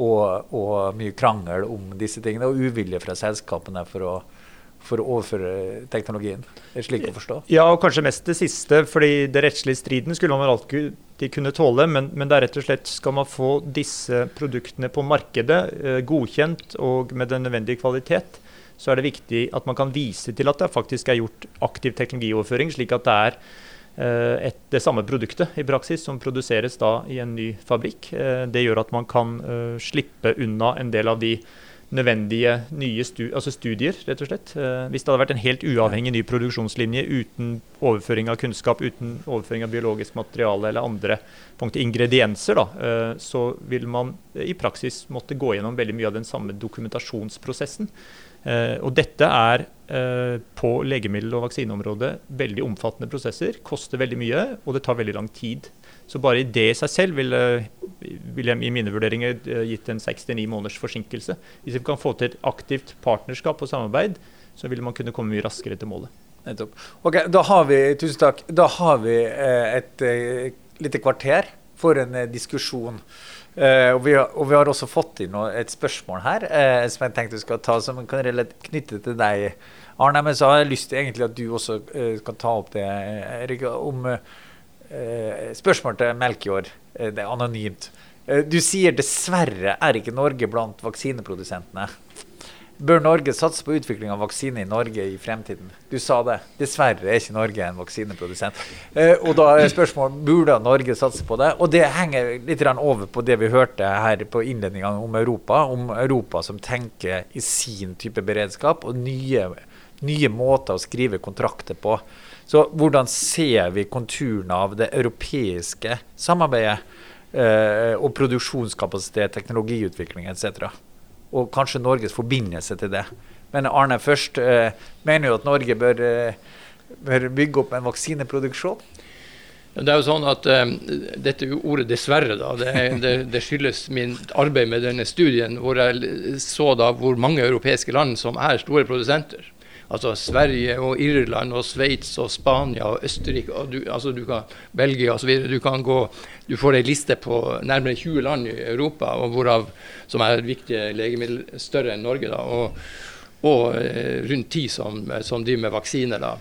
og, og mye krangel om disse tingene, og uvilje fra selskapene for å for å overføre teknologien? Er slik å forstå? Ja, og kanskje mest det siste. fordi det rettslige striden skulle man alltid kunne tåle. Men, men, det er rett og slett skal man få disse produktene på markedet eh, godkjent og med den nødvendige kvalitet, så er det viktig at man kan vise til at det faktisk er gjort aktiv teknologioverføring, slik at det er et, det samme produktet i praksis som produseres da i en ny fabrikk. Eh, det gjør at man kan uh, slippe unna en del av de nødvendige nye stu altså studier, rett og slett. Eh, hvis det hadde vært en helt uavhengig ny produksjonslinje uten overføring av kunnskap, uten overføring av biologisk materiale eller andre punkter, ingredienser, da, eh, så vil man i praksis måtte gå gjennom veldig mye av den samme dokumentasjonsprosessen. Eh, og dette er eh, på legemiddel- og vaksineområdet veldig omfattende prosesser, koster veldig mye, og det tar veldig lang tid. Så bare i det i seg selv ville, ville i mine vurderinger eh, gitt en 6-9 måneders forsinkelse. Hvis vi kan få til et aktivt partnerskap og samarbeid, så ville man kunne komme mye raskere til målet. Nettopp. Ok, Da har vi tusen takk, da har vi et, et lite kvarter for en diskusjon. Uh, og, vi har, og, vi har, også fått inn et spørsmål her uh, som jeg tenkte vi skal ta, som kan knytte til deg, Arne. Men så har jeg lyst til egentlig at du også uh, kan ta opp det, Erik, om Eh, spørsmål til Melkjord. Eh, det er anonymt. Eh, du sier dessverre er ikke Norge blant vaksineprodusentene. Bør Norge satse på utvikling av vaksine i Norge i fremtiden? Du sa det. Dessverre er ikke Norge en vaksineprodusent. Eh, og da er spørsmålet burde Norge satse på det. Og det henger litt over på det vi hørte her på innledningene om Europa. Om Europa som tenker i sin type beredskap og nye, nye måter å skrive kontrakter på. Så hvordan ser vi konturene av det europeiske samarbeidet? Eh, og produksjonskapasitet, teknologiutvikling etc og kanskje Norges forbindelse til det. Men Arne først eh, mener jo at Norge bør, eh, bør, bygge opp en vaksineproduksjon. Det er jo sånn at um, Dette ordet 'dessverre' da, det, det, det, skyldes min arbeid med denne studien, hvor jeg så da hvor mange europeiske land som er store produsenter. Altså Sverige og Irland og Sveits og Spania og Østerrike og du, altså du kan, Belgia osv. Du kan gå, du får ei liste på nærmere 20 land i Europa, hvorav, som er viktige legemiddel større enn Norge. Da, og, og eh, rundt ti som, som driver med vaksiner. da.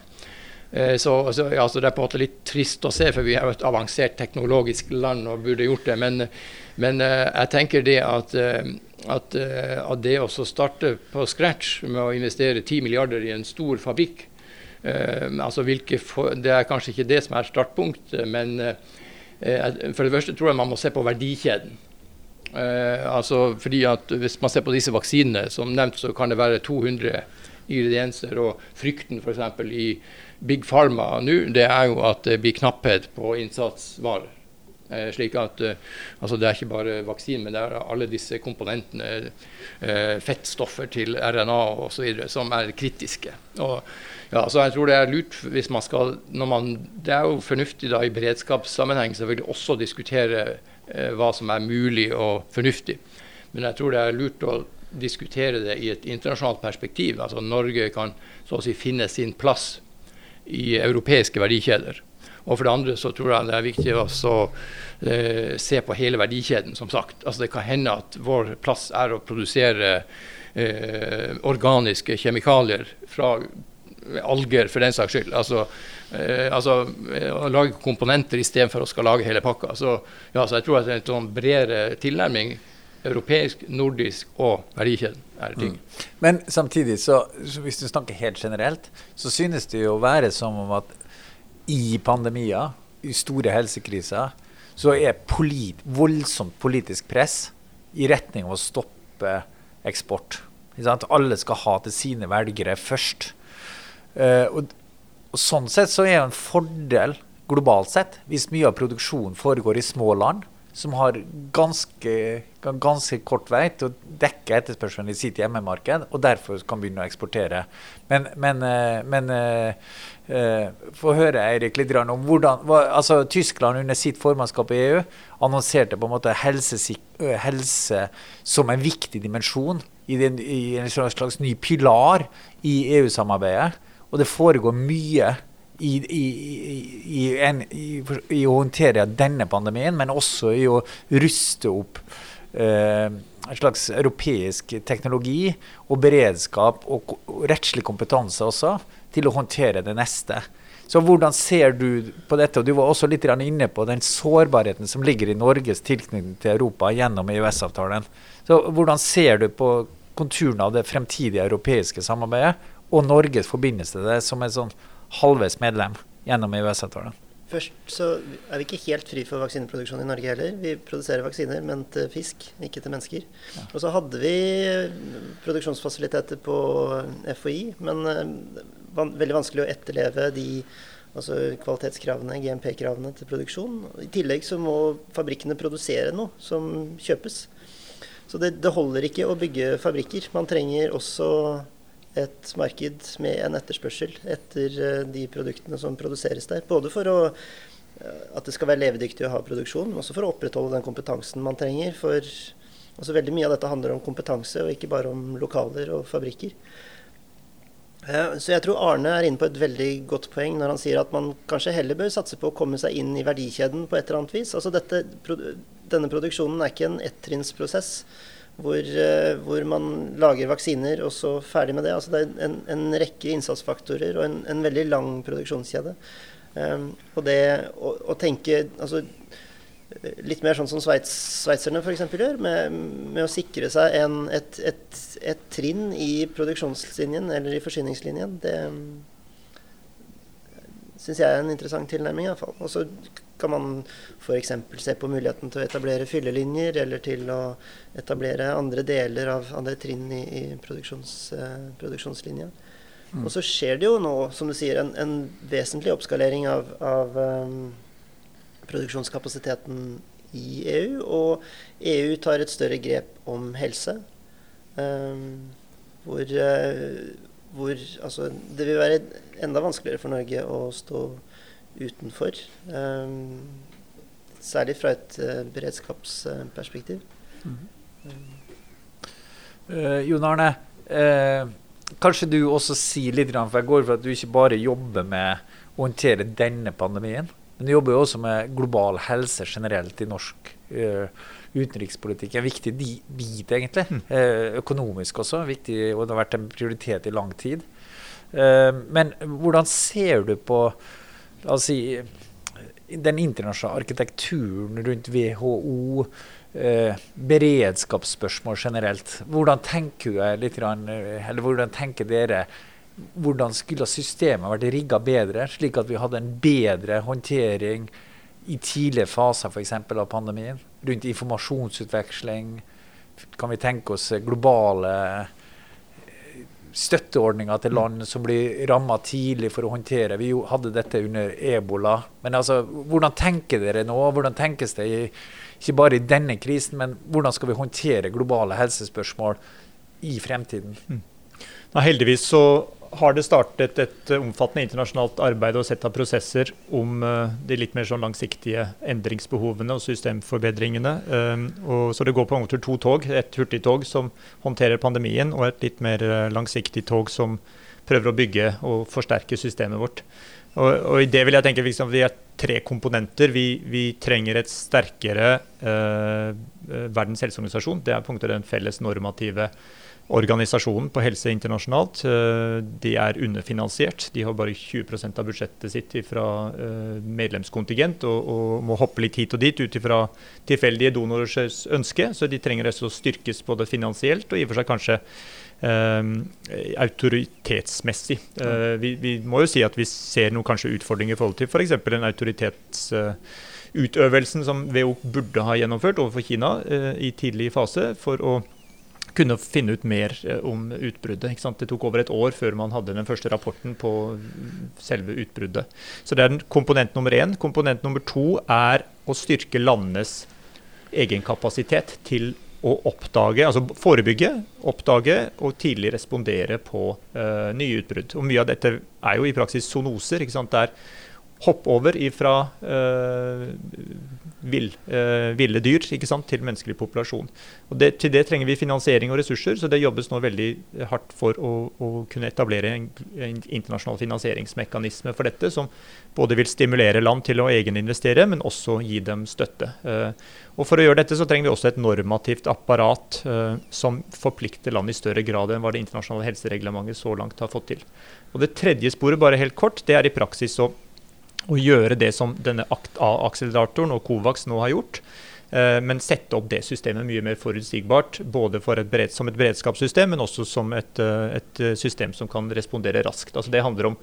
Eh, så, så ja, så, Det er på en måte litt trist å se, for vi er jo et avansert teknologisk land og burde gjort det. Men, men eh, jeg tenker det at at, eh, at det å starte på scratch med å investere 10 milliarder i en stor fabrikk eh, altså for, Det er kanskje ikke det som er startpunktet, men eh, for det første tror jeg man må se på verdikjeden. Eh, altså fordi at Hvis man ser på disse vaksinene, som nevnt, så kan det være 200 ingredienser. Og frykten f.eks. i Big Pharma nå, det er jo at det blir knapphet på innsatsvarer. Eh, slik at eh, altså Det er ikke bare vaksinen, men det er alle disse komponentene, eh, fettstoffer til RNA osv., som er kritiske. Og, ja, så jeg tror Det er lurt hvis man skal man, Det er jo fornuftig da i beredskapssammenheng selvfølgelig også diskutere eh, hva som er mulig og fornuftig. Men jeg tror det er lurt å diskutere det i et internasjonalt perspektiv. Altså Norge kan så å si finne sin plass i europeiske verdikjeder. Og for det andre så tror jeg det er viktig å eh, se på hele verdikjeden, som sagt. Altså Det kan hende at vår plass er å produsere eh, organiske kjemikalier fra alger, for den saks skyld. Altså, eh, altså å lage komponenter istedenfor å skal lage hele pakka. Så, ja, så jeg tror at en sånn bredere tilnærming europeisk, nordisk og verdikjeden er ting. Mm. Men samtidig, så, så, hvis du snakker helt generelt, så synes det jo å være som om at i pandemier, i store helsekriser, så er polit, voldsomt politisk press i retning av å stoppe eksport. Alle skal ha til sine velgere først. Og, og, Sånn sett så er det en fordel globalt sett hvis mye av produksjonen foregår i små land som har ganske, ganske kort vei til å dekke etterspørselen i sitt hjemmemarked, og derfor kan begynne å eksportere. Men, men, eh, men uh, få høre Eirik, litt om hvordan altså, Tyskland under sitt formannskap i EU annonserte på en måte helse, helse som en viktig dimensjon i, den, i en slags ny pilar i EU-samarbeidet. Og det foregår mye i, i, en, i, å håndtere denne pandemien, men også i å ruste opp eh, en slags europeisk teknologi og beredskap og, og rettslig kompetanse også til å håndtere det neste. Så hvordan ser du på dette? Og Du var også litt inne på den sårbarheten som ligger i Norges tilknytning til Europa gjennom EØS-avtalen. Så Hvordan ser du på konturene av det fremtidige europeiske samarbeidet og Norges forbindelse til det som en sånn halvveis medlem gjennom EØS-avtalen. Først så er vi ikke helt fri for vaksineproduksjon i Norge heller. Vi produserer vaksiner, men til fisk, ikke til mennesker. Ja. Og så hadde vi produksjonsfasiliteter på FHI, men uh, van veldig vanskelig å etterleve de altså kvalitetskravene, GMP-kravene til produksjon. I tillegg så må fabrikkene produsere noe som kjøpes. Så det, det holder ikke å bygge fabrikker. Man trenger også et marked med en etterspørsel etter eh, de produktene som produseres der. Både for å, eh, at det skal være levedyktig å ha produksjon, men også for å opprettholde den kompetansen man trenger. For altså veldig mye av dette handler om kompetanse, og ikke bare om lokaler og fabrikker. Eh, så jeg tror Arne er inne på et veldig godt poeng når han sier at man kanskje heller bør satse på å komme seg inn i verdikjeden på et eller annet vis. Altså dette, denne produksjonen er ikke en ettrinnsprosess hvor, eh, hvor, man lager vaksiner, og så ferdig med det. Altså det er en, en rekke innsatsfaktorer og en, en veldig lang produksjonskjede. Um, og det å, å, tenke altså, litt mer sånn som sveits, sveitserne f.eks. gjør, med, med, å sikre seg en, et, et, et, trinn i produksjonslinjen eller i forsyningslinjen. Det syns jeg er en interessant tilnærming. iallfall. Kan man f.eks. se på muligheten til å etablere fyllelinjer, eller til å etablere andre deler av andre trinn i, i produksjons, eh, produksjonslinja. Mm. Og så skjer det jo nå, som du sier, en, en vesentlig oppskalering av, av um, produksjonskapasiteten i EU. Og EU tar et større grep om helse. Um, hvor, uh, hvor altså, det vil være enda vanskeligere for Norge å stå utenfor. Um, særlig fra et uh, beredskapsperspektiv. Mm. -hmm. Uh, Jon Arne, kanskje du også sier litt, for jeg går for at du ikke bare jobber med å håndtere denne pandemien, men du jobber jo også med global helse generelt i norsk uh, utenrikspolitikk. En viktig bit, egentlig. Mm. Uh, økonomisk også. Viktig, og det har vært en prioritet i lang tid. Uh, men hvordan ser du på la oss si, den internasjonale arkitekturen rundt WHO? beredskapsspørsmål generelt. Hvordan tenker, litt, eller hvordan tenker dere hvordan skulle systemet vært rigga bedre, slik at vi hadde en bedre håndtering i tidlige faser f.eks. av pandemien? Rundt informasjonsutveksling. Kan vi tenke oss globale eh, støtteordninger til land som blir ramma tidlig for å håndtere. Vi hadde dette under ebola. Men altså, hvordan tenker dere nå? Hvordan tenkes det i, ikke bare i denne krisen, men hvordan skal vi håndtere globale helsespørsmål i fremtiden? Mm. Nei, heldigvis så har det startet et omfattende internasjonalt arbeid og sett av prosesser om eh, de litt mer sånn langsiktige endringsbehovene og systemforbedringene. Eh, og så det går på en måte to tog. Et hurtigtog som håndterer pandemien, og et litt mer eh, langsiktig tog som prøver å bygge og forsterke systemet vårt. Og, og i det vil jeg tenke liksom, Vi er tre komponenter. Vi, vi trenger et sterkere eh, Verdens helseorganisasjon. Det er punktet en den felles normative organisasjonen på helse internasjonalt. Eh, de er underfinansiert. De har bare 20% av budsjettet sitt fra eh, medlemskontingent og, og, må hoppe litt hit og dit ut ifra tilfeldige donorers ønske. Så de trenger også å styrkes både finansielt og i og for seg kanskje eh, autoritetsmessig. Eh, vi, vi, må jo si at vi ser noen kanskje utfordringer i forhold til f.eks. For en autoritetsutøvelsen som WHO burde ha gjennomført overfor Kina eh, i tidlig fase for å kunne finne ut mer eh, om utbruddet. Det tok over et år før man hadde den første rapporten på selve utbruddet. Så det er komponent nummer én. Komponent nummer to er å styrke landenes egenkapasitet til å oppdage, altså forebygge, oppdage og tidlig respondere på uh, nye utbrudd. Og Mye av dette er jo i praksis zoonoser. ikke sant? Der hopp over fra uh, vill, uh, ville dyr sant, til menneskelig populasjon. Det, til det trenger vi finansiering og ressurser, så det jobbes nå veldig hardt for å, å kunne etablere en, en, internasjonal finansieringsmekanisme for dette, som både vil stimulere land til å egeninvestere, men også gi dem støtte. Uh, og For å gjøre dette så trenger vi også et normativt apparat som forplikter land i større grad enn hva det internasjonale helsereglementet så langt har fått til. Og Det tredje sporet, bare helt kort, det er i praksis å å gjøre det som denne A-akseleratoren og Covax nå har gjort. Eh, men sette opp det systemet mye mer forutsigbart. Både et bered, som et beredskapssystem, men også som et, eh, et, system som kan respondere raskt. Altså det handler om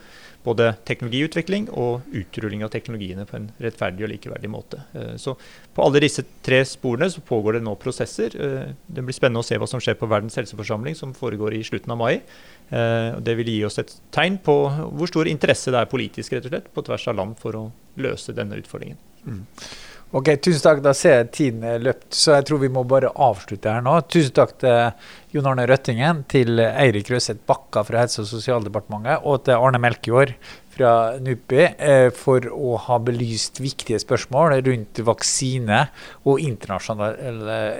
både teknologiutvikling og utrulling av teknologiene på en rettferdig og likeverdig måte. Eh, så på alle disse tre sporene så pågår det nå prosesser. Det blir spennende å se hva som skjer på Verdens helseforsamling, som foregår i slutten av mai. Eh, det vil gi oss et tegn på hvor stor interesse det er politisk rett og slett, på tvers av land for å løse denne utfordringen. Mm. Ok, Tusen takk. Da ser jeg tiden er løpt, så jeg tror vi må bare avslutte her nå. Tusen takk til Jon Arne Røttingen, til Eirik Røseth Bakka fra Helse- og sosialdepartementet og til Arne Melkjord fra NUPI eh, for å ha belyst viktige spørsmål rundt vaksine og internasjonal,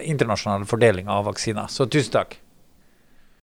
internasjonal fordeling av vaksiner. Så tusen takk.